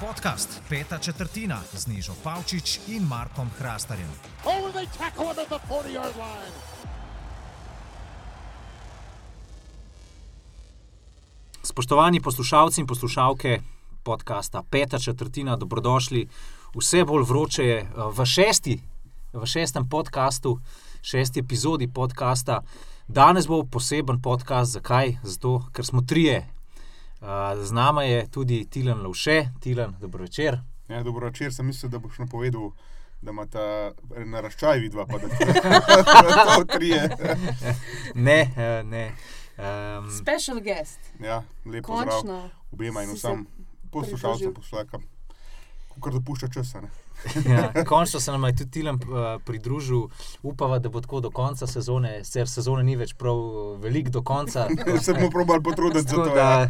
Podcast Peta četrtina z Nižo Pavčič in Markom Hrastarjem. Oh, and they tackle him at the 40 yard line. Spoštovani poslušalci in poslušalke podcasta Peta četrtina, dobrodošli. Vse bolj vroče je eh, v, šesti, v šestem podkastu, šesti epizodi podcasta. Danes bo poseben podcast, zakaj? Zato, ker smo trije. Z nami je tudi Tilan Lovše, Tilan, dobro večer. Ja, dobro večer, sem mislil, da boš napovedal, da ima ta naraščaj vidva, pa da da to trije. Ne, eh, ne. Um, Special guest. Ja, lepo zdrav Končno. obema in vsem poslušalcem, poslušalkam, kar dopušča časa. Ne? ja, končno se nam je tudi Tilan uh, pridružil, upava, da bo tako do konca sezone, sicer sezone ni več prav velik do konca. Se bomo probali potruditi za to. da, Ja.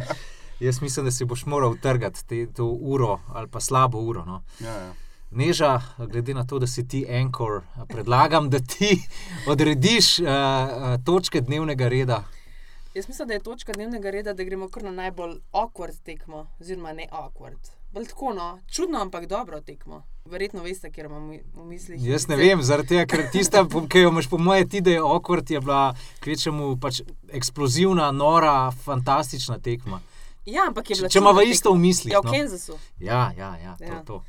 Jaz mislim, da si boš moral trgati te, to uro ali pa slabo uro. No. Ja, ja. Neža, glede na to, da si ti enkor, predlagam, da ti odrediš uh, točke dnevnega reda. Jaz mislim, da je točka dnevnega reda, da gremo kar na najbolj awkward tekmo, oziroma ne awkward. Bolj tako, no, čudno, ampak dobro tekmo. Verjetno veste, kjer imam v- mislih. Jaz ne vem, zaradi tega, ker tista, ki jo imaš po moje ti, da je okvart, je bila kvečemu pač eksplozivna, nora, fantastična tekma. Ja, ampak je bila Če ima čudna v isto v mislih. Ja, v no. Kansasu. Ja, ja, ja, to, Ja. to.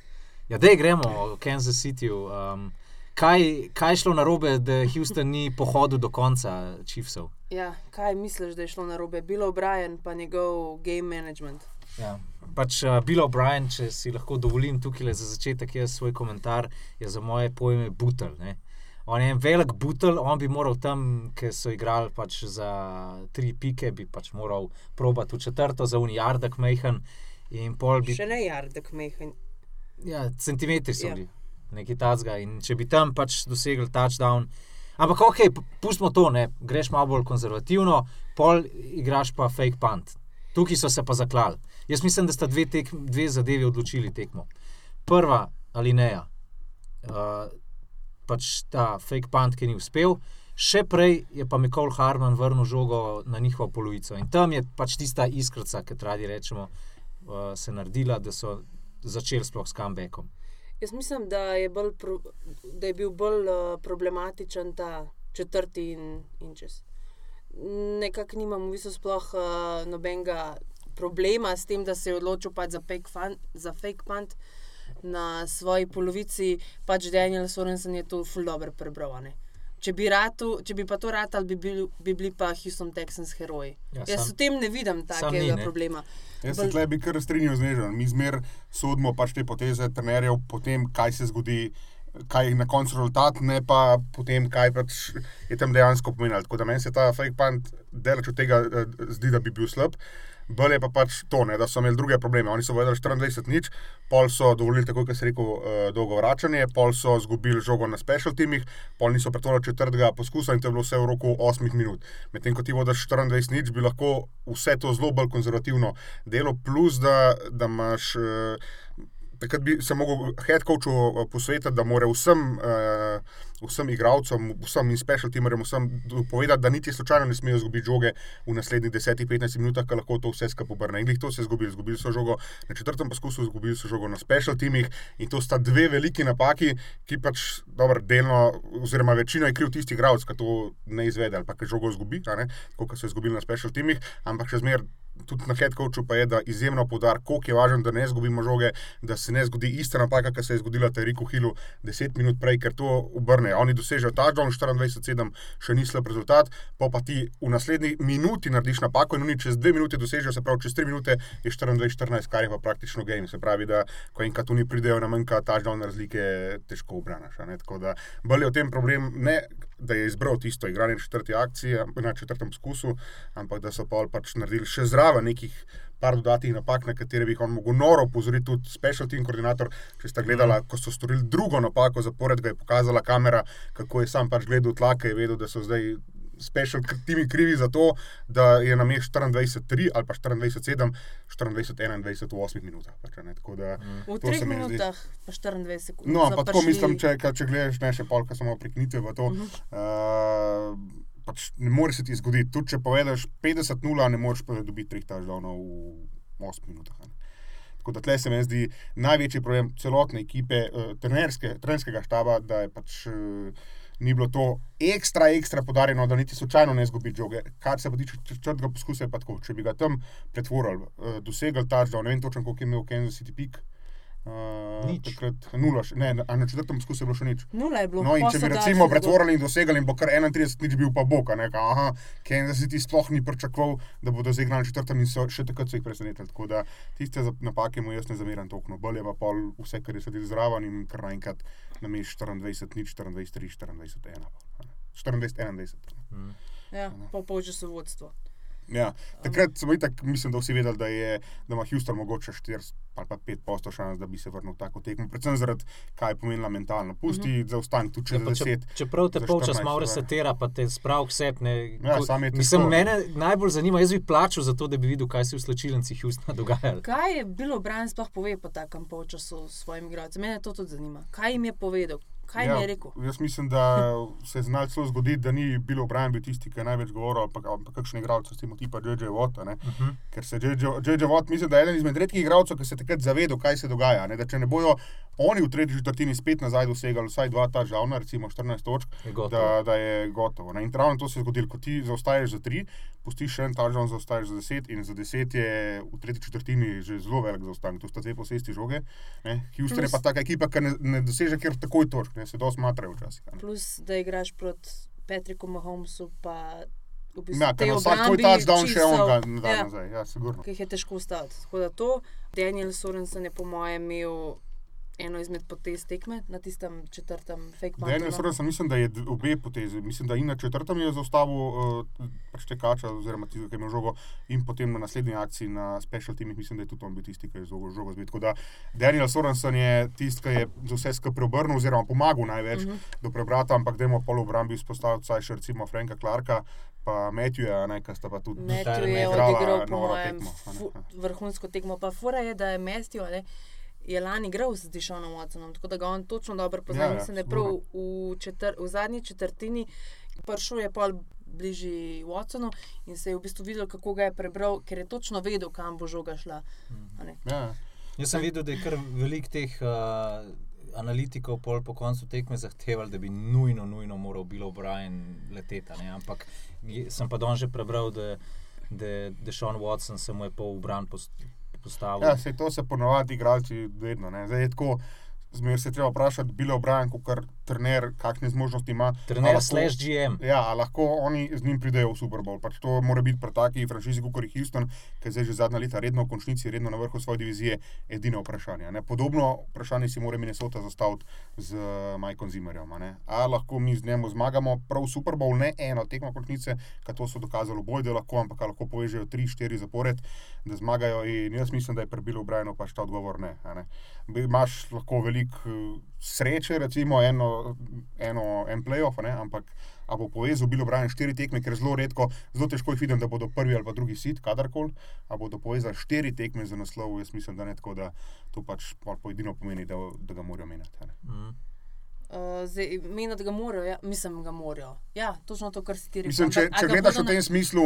Ja, da gremo v Kansas City. Um, kaj, kaj je šlo na robe, da Houston ni pohodil do konca Chiefsov? Ja, kaj misliš, da je šlo na robe? Bilo Brian, pa njegov game management. Ja. Pač uh, Bill O'Brien, če si lahko dovolim tukaj za začetek, jaz svoj komentar je za moje pojme butel. Ne? On je en velik butel, on bi moral tam, ki so igrali pač za tri pike, bi pač moral probati v četrto za unijardek mehen. Bi Še ne jardek mehen. Ja, centimetri so Ja. bili, nekaj tacga. In če bi tam pač dosegli touchdown. Ampak, ok, pustimo to, ne. greš malo bolj konzervativno, pol igraš pa fake punt. Tukaj so se pa zaklali. Jaz mislim, da sta dve, tek, dve zadevi odločili tekmo. Prva alineja, uh, pač ta fake punt, ki ni uspel. Še prej je pa Mikol Harman vrnil žogo na njihovo polovico. In tam je pač tista iskrica, ki radi rečemo, uh, se naredila, da so začeli sploh s comebackom. Jaz mislim, da je, bolj pro, da je bil bolj uh, problematičen ta četrti in, in čez. Nekako nimam v bistvu sploh uh, nobenega problema s tem, da se je odločil pač za fake, fan, za fake punt na svoji polovici. Pač Daniel Sorensen je to ful dobro prebral. a ne. Če bi, ratu, če bi pa to ratali, bi, bil, bi bili pa Houston Texans heroji. Ja, Ja, Jaz sam- v tem ne vidim ni, takega ne. problema. Jaz se Bolj- tle bi kar strinjal z nežem. Mi zmer sodimo pač te poteze trenerjev po tem, kaj se zgodi. Kaj je na koncu rezultat, ne pa potem, kaj pač je tam dejansko pomenilo. Tako da meni se ta fake punt delač od tega eh, zdi, da bi bil slab. Bolje pa pač to, ne, da so imeli druge probleme. Oni so povedali 24 nič, pol so dovolili, tako kot se rekel, uh, dolgo vračanje, pol so izgubili žogo na special timih, pol niso pretvorili četrtega poskusa in to je bilo vse v roku 8 minut. Medtem ko ti vodiš 24 nič, bi lahko vse to zelo bolj konzervativno delo, plus da, da imaš. Uh, Takrat bi se lahko head coachu eh, posvetiti, da mora vsem, uh, vsem igralcem, vsem in special teamerjem, povedati, da niti slučajno ne smejo izgubiti žoge v naslednjih 10-15 minutah, ker lahko to vse skupaj obrne. In glih to se je zgodilo. Zgubili so žogo na četrtem poskusu, izgubili so žogo na special teamih in to sta dve veliki napaki, ki pač dobro delno, oziroma večino je kriv tisti igralec, ki to ne izvede ali pa ki žogo izgubi, kot so izgubili na special teamih, ampak še zmeraj. Tudi na head coachu pa je, da izjemno poudar, koliko je važno, da ne izgubimo žoge, da se ne zgodi ista napaka, ki se je zgodila Teriku Hillu 10 minut prej, ker to obrne. Oni dosežejo touchdown, 24-7 še ni slab rezultat, pa pa ti v naslednji minuti narediš napako in oni čez 2 minute dosežejo, se pravi, čez 3 minute je 24-14, kar je pa praktično game. Se pravi, da ko enkrat oni pridejo na manjka touchdown razlike, težko obranaš. Tako da bolj je o tem problem, ne da je izbral tisto igranje četrte akcije na četrtem poskusu, ampak da so pa pač naredili še zraven nekih par dodatnih napak, na katere bi jih on mogel noro opozoriti, tudi special team koordinator. Če ste gledali, ko so storili drugo napako zapored, ga je pokazala kamera, kako je sam pač gledal tlake, je vedel, da so zdaj. Special timi krivi za to, da je na mestu 24-3 ali pa 24-7, 24-21 v 8 minutah. Pač, ne, tako da, V to treh se mi zdi- minutah, pa 24 sekund. No, pa tako mislim, če, če gledaš ne še polka, samo prekinitve v to. Mhm. Uh, pač ne more se ti zgoditi. Tudi če povedeš 50-0, ne moreš pa dobiti treh taždavnov v 8 minutah. ne. Tako da tle se mi zdi največji problem celotne ekipe, uh, trenerske, trenerskega štaba, da je pač. Uh, Ni bilo to ekstra, ekstra podarjeno, da niti slučajno ne izgubi žoge. Kar se pa tiče črtega poskusa, je pa tako. Če bi ga tam pretvorili, uh, dosegli ta žog, ne vem točno, koliko je imel Kansas City pik. Uh, Nič. Takrat nula, še- ne, a na četrtem poskusu je bilo še nič. Nula je bilo. No, in če bi recimo pretvorili in dosegli, in bo kar 31 nič bil pa Boka, ne, ka, aha, Kansas City sploh ni pričakoval, da bodo zigrali na četrtem in so še takrat so jih presenetili. Tako da tiste napake mu jaz ne zameram toliko, bolje pa pol vse, kar je sedel zraven in kar naenkrat nameš 24 nič, 24 3, 24 1. 24 21. Ja, pa polčasu vodstvo. Ja, takrat smo itak, mislim, da vsi vedeli, da, je, da ima Houston mogoče 4 ali pa 5 posto šans, da bi se vrnil v tako tekmo. Predvsem zaradi, kaj je pomenila mentalno. Pusti mm -hmm. če Ja, za pa če, 10. čeprav te za polčas 14, malo ja. resetira, pa te sprav vse. Ja, sam je mislim, mene najbolj zanima, jaz bi plačal za to, da bi videl, kaj se v slačilnici Houstona dogajalo. Kaj je bilo Brian sploh pove po takem polčasu svojim igralcem? Mene to tudi zanima. Kaj jim je povedal? Kaj jim je rekel? Jaz mislim, da se je znal celo zgoditi, da ni bilo Brian bil tisti, ki je največ govoril, ampak, ampak kakšen igralec, s tem tipa J.J. Watt. Uh. -huh. Ker se J.J. Watt, mislim, da je eden izmed redkih igralcev, ki se takrat zavedal, kaj se dogaja. Ne? Da če ne bojo oni v tretji četrtini spet nazaj dosegali vsaj dva ta žavna, recimo 14 točk, Je da, da je gotovo. Ne? In ravno to se je zgodilo, ko ti zaostaješ za tri, pustiš še en ta žavn, zaostaješ za deset in za deset je v tretji četrtini že zelo velik zaostanek. To sta dve posesti žoge. Ne? Houston je Plus- pa taka ekipa, ki ne, ne doseže kar takoj točk, ne? se dosti matrajo včasih. ne. Plus, da igraš proti Patriku Mahomesu, pa v bistvu Ja, ker vsak tvoj touchdown še Chiefsov, on ga da ja, nazaj. Ja, sigurno. ki jih je težko ustaviti. Tako da to, Daniel Sorensen je po mojem imel eno izmed potez tekme na tistem četrtem fake Daniel puntu. no. Sorensen, mislim, da je obe potezi. Mislim, da in na četrtem je zaustavil uh, pač tekača, oziroma tisti, ki je imel žogo, in potem na naslednji akciji na special teamih, mislim, da je tudi on bil tisti, ki je žogo, žogo zbil. Tako da Daniel Sorensen je tisti, ki je za vse skupaj preobrnil, oziroma pomagal največ uh Mhm. -huh. do prebrata, ampak dajmo pol v obrambi izpostaviti vsaj še recimo Franka Clarka. Pa Matthewa, ne, ki sta pa tudi Matthew je odigral, po mojem, tekmo, ja. vrhunsko tekmo. Pa fura je, da je Matthew ne, je lani igral z Dišonom Watsonom, tako da ga on točno dobro pozna. Ja, Ja, Mislim, da je prav v, četr, v zadnji četrtini prišel je pol bližji Watsonu in se je v bistvu videl, kako ga je prebral, ker je točno vedel, kam bo žoga šla. a ne. Ja, Jaz sem videl, da je kar velik teh uh, analitikov pol po koncu tekme zahtevali, da bi nujno, nujno moral bilo Brian leteti. a ne. Ampak je- sem pa danes že prebral, da, da, da Sean Watson se mu je pol v bran post- postavil. Ja, se to se ponovadi igralci vedno. Ne. Zdaj je tako, zmeraj se treba vprašati, bilo obran, kot trener, kakšne zmožnosti ima. Trener slash GM. Ja, lahko oni z njim pridejo v Super Bowl. Pač to mora biti pri taki franšizi, kot je Houston, ki zdaj že zadnja leta redno v končnici, redno na vrhu svoje divizije, edino vprašanje. Ne? Podobno vprašanje si mora Minnesota zastaviti z uh, Majkom Zimmerjem. a lahko mi z njim zmagamo prav Super Bowl, ne eno tekmo končnice, ker to so dokazali boj, da lahko, ampak lahko povežejo tri, štiri zapored, da zmagajo. In jaz mislim, da je pri Bilu Brianu pač ta odgovor ne. ne. Imaš lahko veliko eh, sreče, recimo eno, eno en playoff, ne, ampak a bo povezal Bilo Brian štiri tekme, ker zelo redko, zelo težko jih vidim, da bodo prvi ali pa drugi sit, kadarkoli, a bodo povezali štiri tekme za naslov, jaz mislim, da ne tako, da to pač pol po edino pomeni, da, da ga morajo menjati. Mm. Uh, zdaj, meni, da ga morajo, ja, mislim, ga morajo. Ja, točno to, kar si ti rekel. Mislim, če, če gledaš v tem smislu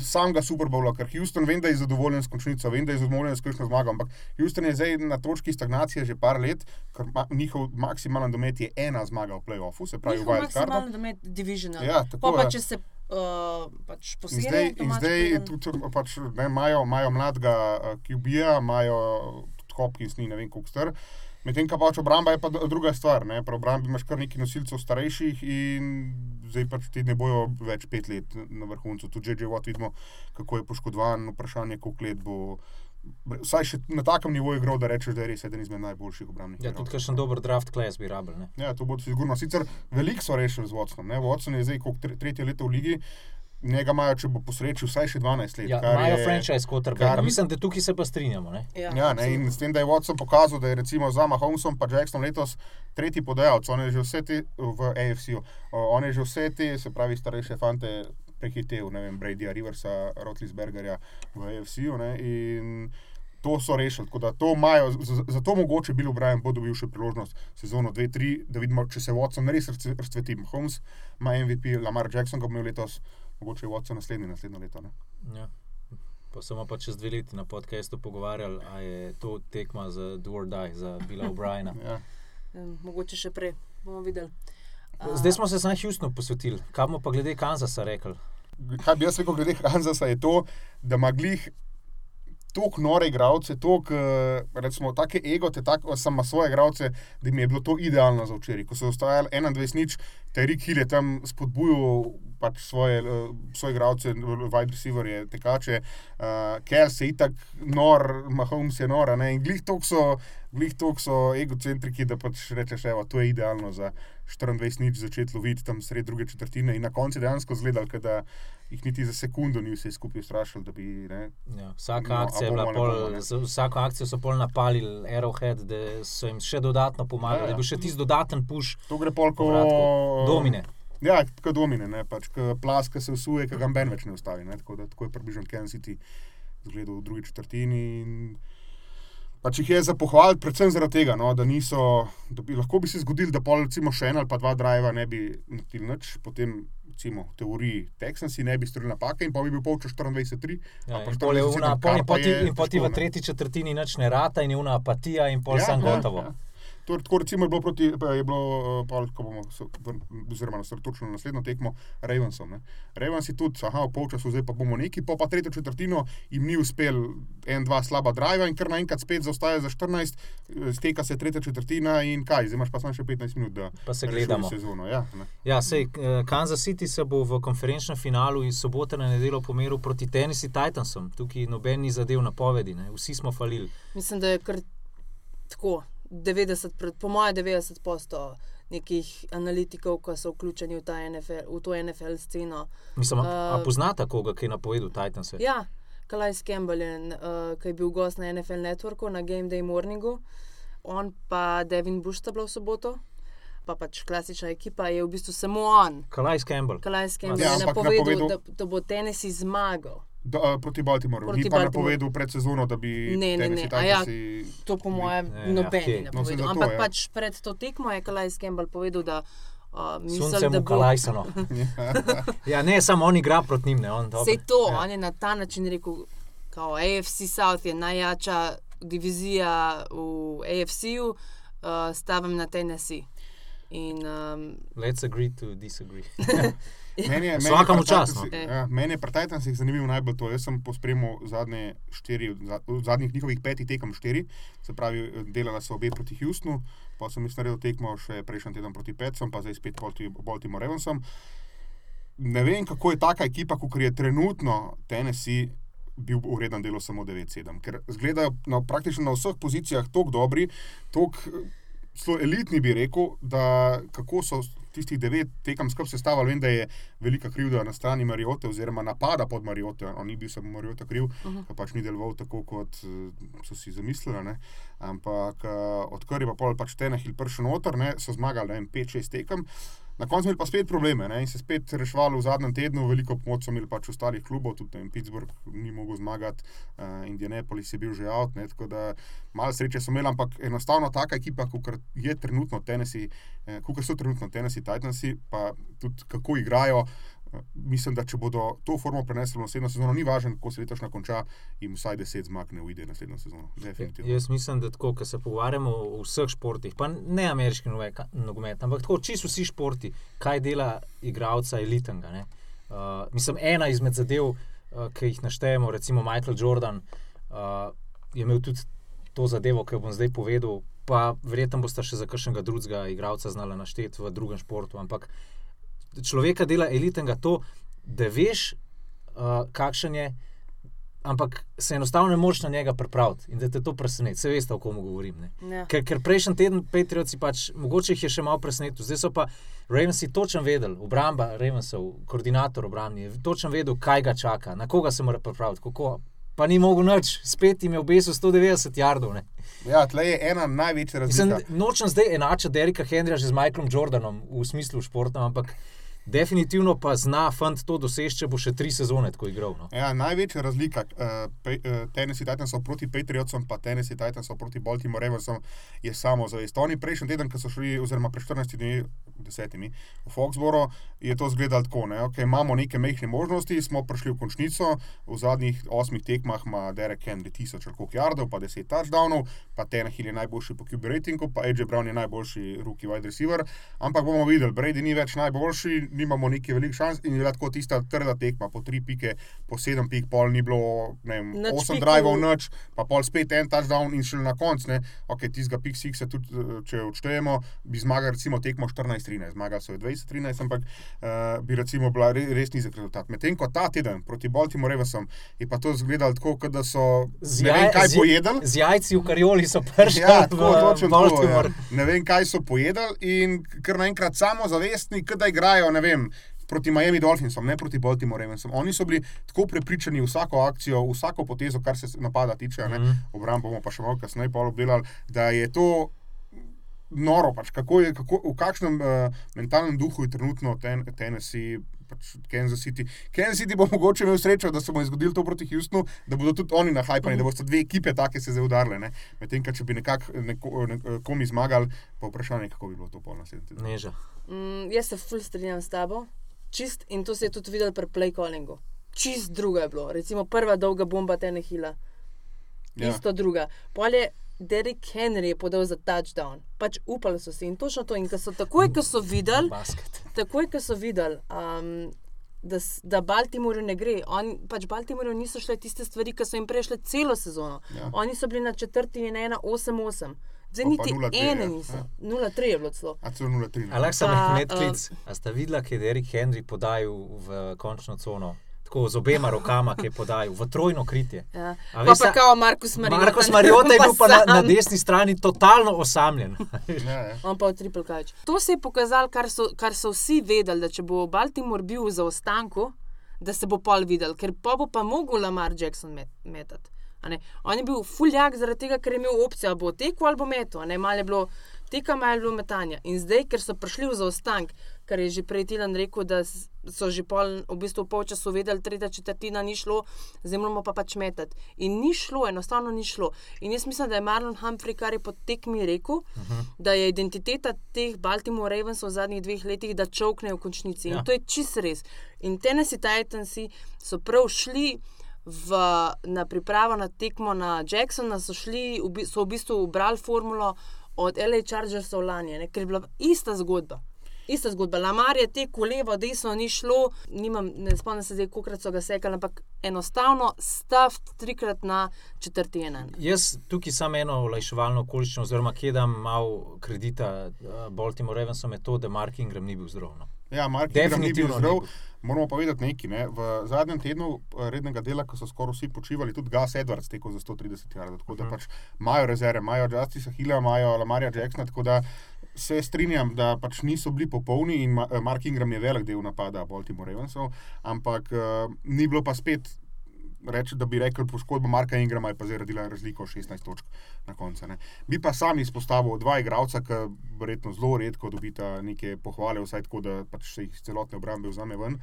samega Super Bowla, ker Houston vem, da je zadovoljen s končnico, vem, da je zadovoljen s kakšno zmago, ampak Houston je zdaj na točki stagnacije že par let, ker ma, njihov maksimalen domet je ena zmaga v playoffu, se pravi v Njihov Wild Cardu. maksimalno domet divisional. Ja, tako Pa, pa je. če se uh, pač In posebej. zdaj, in zdaj tudi pač, ne, imajo, imajo mladega uh, QB-ja, imajo Hopkins, ni ne vem koliko star. Medtem ko pač obramba je pa druga stvar. Ne? Pri obrambi imaš kar nekaj nosilcev starejših in zdaj pač ti ne bojo več pet let na vrhuncu. Tudi že Watt vidimo, kako je poškodovan, vprašanje, koliko let bo. Vsaj še na takem nivoju igral, da rečeš, da je res eden izmed najboljših obrambnih. Ja, igralcev. tudi kakšen dober draft class bi rabil. ne. Ja, to bo sigurno. Sicer veliko so rešili z Watsonom. ne. Watson je zdaj tre, tretje leto v ligi, njega imajo, če bo posrečil, vsaj še 12 let. Ja, kar imajo je- franchise quarterback. kar- Mislim, da tukaj se pa strinjamo. Ne? Ja, Ja, ne, in s tem, da je Watson pokazal, da je recimo za Mahomesom in Jacksonom letos tretji podajalec, on je že vse te v AFC-u, on je že vse te, se pravi, starejše fante prehitev, ne vem, Bradyja, Riversa, Rotlisbergerja v AFC-u. ne, in To so rešili, tako da to imajo, zato mogoče Bill O'Brien bo dobil še priložnost sezono 2-3, da vidimo, če se Watson res razcve- razcveti. Holmes ima MVP, Lamar Jackson ga bo imel letos, mogoče Watson naslednji, naslednje leto. Ne? Ja. Pa smo pa čez dve leti na podkastu pogovarjali, ali je to tekma za Do or Die, za Billa O'Briena. Ja. Mogoče še prej, bomo videli. A, Zdaj smo se samo Houstonu posvetili. Kaj bomo pa glede Kanzasa rekli? Kaj bi jaz rekel glede Hanzasa, je to, da ima glih toliko nore igralce, toliko, eh, recimo, take egote, tako samo svoje igralce, da mi je bilo to idealno za včeraj. Ko so ostajali 21 nič, te Rick Hill je tam spodbujal pač svoje, eh, svoje igralce, wide receiverje, tekače, uh, Kels je itak nor, Mahomes je nor, a ne, in glih toliko so, glih toliko so egocentriki, da pač rečeš, evo, to je idealno za 24 nič začeti loviti tam sred druge četrtine in na koncu dejansko zgledal, da jih niti za sekundo ni vse skupaj ustrašil, da bi, ne, Ja, vsaka No, akcija bomo, pol, bomo, z vsako akcijo so pol napalili Arrowhead, da so jim še dodatno pomagali, Ja, ja. da je bil še tisti dodaten puš. To gre pol kot Povratku. Domine. Ja, kot domine, ne, pač, ko plas, ki se usuje, ki ga ben več ne ustavi. Ne, tako, da, tako je približno Kansas City zgledal v drugi četrtini. In, pač jih je za pohvaliti, predvsem zaradi tega, no, da niso. Da bi, lahko bi se zgodilo, da pol recimo še en ali pa dva driva ne bi naredili nič, potem. Recimo, v teoriji Texansi ne bi storili napake, in pa bi bil polčas 24-3. Ja, in pol je 24-7, una- pol in pa poti- In poti v tretji četrtini nič ne rata in je una apatija in pol sam gotovo. To, tako recimo je bilo proti, je bilo, eh, pol, ko bomo oziroma nas točno na naslednjo tekmo, Ravensom. Ne. Ravens je tudi, aha, v polčasu zdaj pa bomo neki, pa pa tretjo četrtino jim ni uspel en, dva slaba driva in kar naenkrat spet zaostaja za 14, eh, steka se tretja četrtina in kaj, zdaj imaš pa samo še 15 minut, da Pa se gledamo. Sezono, ja, ne. Ja, sej, eh, Kansas City se bo v konferenčnem finalu iz sobote na nedeljo pomeril proti Tennessee Titansom. Tukaj noben ni zadev napovedi, ne. vsi smo falili. Mislim, da je kar tako. 90, pred- po mojem, 90 posto nekih analitikov, ki so vključeni v, ta NFL, v to NFL sceno. Mislim, a, a Uh, poznata koga, ki je napovedal Titanse? Ja, Kalajs Campbell, je, uh, ki je bil gost na NFL Networku na Game Day Morningu, on pa Devin Bush sta bila v soboto, pa pač klasična ekipa je v bistvu samo on. Kalajs Campbell. Kalajs Campbell Ja, je napovedal, napovedal- da, da bo Tennessee zmagal. Da, eh, proti Baltimoru. Proti Ni pa Baltimoru. napovedal pred sezono, da bi Ne, ne, ne, a ja. Titansi- To, po mojem, Ne, ja, noben okej. ni No, napovedal. zato, Ampak ja. pač pred to tekmo je Kalajs Campbell povedal, da uh, misli, Sunce da mu bo. kalajsano. ja, ne, samo on igra proti njim, ne on. Vse to, Ja. on je na ta način rekel, kao AFC South je najjača divizija v AFC-ju, uh, stavim na Tennessee. In, um, Let's agree to disagree. Meni je, Vsakemu meni. Titansih- Ja, meni je pri Titansih zanimivo najbolj to. Jaz sem pospremil zadnje štiri, v zadnjih njihovih petih tekem štiri, se pravi, delala so obe proti Houstonu, pa sem jaz naredil tekmo še prejšnji teden proti Petsom, pa zdaj spet proti Baltimore Ravensom. Ne vem, kako je taka ekipa, kot je trenutno Tennessee. Bil ureden delo samo 9-7, ker zgledajo na, praktično na vseh pozicijah tako dobri, tako zelo elitni, bi rekel, da kako so tistih devet tekem skupaj sestavljali. Vem, da je velika krivda na strani Mariote, oziroma napada pod Mariote. On ni bil samo Mariota kriv, uh -huh. pa pač ni deloval tako, kot eh, so si zamislili. Ne? Ampak eh, odkar je pa pol pač Tenehil prišel noter, ne, so zmagali 5-6 tekem. Na koncu imeli pa spet probleme ne, in se spet reševali v zadnjem tednu, veliko pomoč so imeli pač ostalih klubov, tudi vem, Pittsburgh ni mogel zmagati, uh, Indianapolis je bil že out, ne, tako da malo sreče so imeli, ampak enostavno taka ekipa, kot je trenutno Tennessee, eh, kot so trenutno Tennessee Titansi, pa tudi kako igrajo. Mislim, da če bodo to formo prenesli v naslednjo sezono, ni važno, kako se letošnja konča, jim vsaj 10 zmag ne uide naslednjo sezono. Definitivno. Jaz mislim, da tako, ko se pogovarjamo o vseh športih, pa ne ameriški nogomet, ampak tako čisto vsi športi, kaj dela igralca elitnega. ne. Uh, mislim, ena izmed zadev, uh, ki jih naštejemo, recimo Michael Jordan, uh, je imel tudi to zadevo, ki jo bom zdaj povedal, pa verjetno boste še za kakšnega drugega igralca znali našteti v drugem športu. Ampak človeka dela elitnega to, da veš, uh, kakšen je, ampak se enostavno ne moreš na njega pripraviti in da te to preseneti. Se veste, o kom govorim. ne. ja. Ker, ker prejšnji teden Patrioci pač, mogoče jih je še malo presenetil, zdaj so pa Ravensi točno vedeli, obramba Ravensov, koordinator obrambni, je točno vedel, kaj ga čaka, na koga se mora pripraviti, kako. Pa ni mogel nič, spet jim je obesil 190 jardov. ne. Ja, tle je ena največja Mislim, razlika. nočem zdaj enačiti Derika Henrija že z Michaelom Jordanom v smislu športa, ampak Definitivno pa zna fant to doseči, če bo še tri sezone tako igral. No. Ja, največja razlika uh, uh, Tennessee Titansov proti Patriotsom, pa Tennessee Titansov proti Baltimore Ravensom je samo zavest. Oni prejšnji teden, ko so šli, oziroma pred 14 dni, desetimi, v Foxboro, je to izgledalo tako. Ne? Okay, imamo neke mehke možnosti, smo prišli v končnico, v zadnjih osmih tekmah ima Derek Henry 1000 koliko jardov, pa 10 touchdownov, pa Tenehill je najboljši po QB ratingu, pa AJ Brown je najboljši rookie wide receiver. Ampak bomo videli, Brady ni več najboljši, nimamo neki velik šans in je lahko tista trda tekma po tri pike, po sedem pik, pol ni bilo, ne vem, Nič osem pikov. driveov, noč, pa pol spet en touchdown in šele na koncu, ne, ok, tistega pik sixa tudi, eh, če odštejemo, bi zmagal recimo tekmo 14-13, zmagal so je 20-13, ampak uh, bi recimo bila re, res nizek rezultat. Medtem ko ta teden proti Baltimore Ravensom je pa to izgledalo tako, kot da so Z ne vem kaj z- pojedli. Z jajci v karioli so prišli Ja, tako točno tako. Ja. Ne vem, kaj so pojedli in kar naenkrat samozavestni, da igrajo, ne vem. Proti Miami Dolphinsom, ne proti Baltimore Ravensom. Oni so bili tako prepričani v vsako akcijo, v vsako potezo, kar se napada tiče. Mm. -hmm. Obrambo bomo pa še malo kasneje pol obdelali, da je to noro, pač, kako je, kako, v kakšnem uh, mentalnem duhu je trenutno ten, Tennessee. Pač Kansas City. Kansas City bo mogoče imel srečo, da se bo zgodilo to proti Houstonu, da bodo tudi oni nahajpani, da bodo dve ekipe take se zdaj udarile. Medtem, ko če bi nekako neko, nekomi zmagali, pa vprašanje, kako bi bilo to pol naslednji teden. Neža. Mm, jaz se ful strinjam s tabo, čist in to se je tudi videl pri play callingu. Čist druga je bilo, recimo prva dolga bomba Tenehila, Ja. isto druga. Pol je Derek Henry je podal za touchdown, pač upali so si in točno to. In ko so takoj, ko so videli, takoj, ko so videli, um, da, da Baltimoru ne gre, on, pač Baltimoru niso šle tiste stvari, ki so jim prešle celo sezono. Ja. Ja. Oni so bili na četrti in ena 8-8. Zdaj niti 0:3, ene ja. niso. Ja. 0-3 je bilo celo. A celo 0-3. A lahko sem Pa, jih medklic. A sta videla, kaj je Derek Henry podajal v končno cono? Tako z obema rokama, ki je podajal v trojno kritje. Ja. A Pa veš, pa sa- kao Markus Mariota. Marko Smariota je bil pa na, na desni strani totalno osamljen. Ja, ja. On pa v triple kajč. To se je pokazalo, kar so, kar so vsi vedeli, da če bo Baltimore bil v zaostanku, da se bo pol videl, ker pa bo pa mogel Lamar Jackson met, metati. a ne. On je bil fuljak zaradi tega, ker je imel opcijo, ali bo tekel ali bo ne. Malo je bilo teka, malo je bilo metanja. In zdaj, ker so prišli v zaostank, kar je že prej Tilan rekel, da s- so že pol, v bistvu polčasu vedeli, tretja četrtina ni šlo, zdaj moramo pa pač metati. In ni šlo, enostavno ni šlo. In jaz mislim, da je Marlon Humphrey, kar je po tekmi rekel, uh -huh. da je identiteta teh Baltimore Ravensov v zadnjih dveh letih, da čovknejo v končnici. Ja. In to je čist res. In Tennessee Titansi so prav šli. V, na pripravo na tekmo na Jacksona so, šli, so v bistvu ubrali formulo od LA Chargersov lani, ker je bila ista zgodba. Ista zgodba. Lamar je tekel levo, desno, ni šlo, nimam, ne spomnim se zdaj, koliko so ga sekali, ampak enostavno stav trikrat na četrti enen. Jaz tukaj samo eno olajševalno okoliščino, oziroma kje dam malo kredita uh, Baltimore Ravensom, je to, da Mark Ingram ni bil zdrav. No. Ja, Mark Ingram ni bil zdrav. Moramo pa vedeti nekaj. Ne? V zadnjem tednu eh, rednega dela, ko so skoraj vsi počivali, tudi Gas Edwards tekel za 130 jardov. Tako da Mhm. pač imajo rezerve, imajo Justica Hilla, imajo Lamarja Jacksona. Tako da se strinjam, da pač niso bili popolni in Ma- Mark Ingram je velik del napada Baltimore Ravensov, ampak uh, ni bilo pa spet. Reči, da bi rekel, poškodba Marka Ingrama je pa zdaj naredila razliko 16 točk na koncu. ne. Bi pa sam izpostavil dva igralca, ki verjetno zelo redko dobita neke pohvale, vsaj tako, da pač se jih celotne obrambe vzame ven.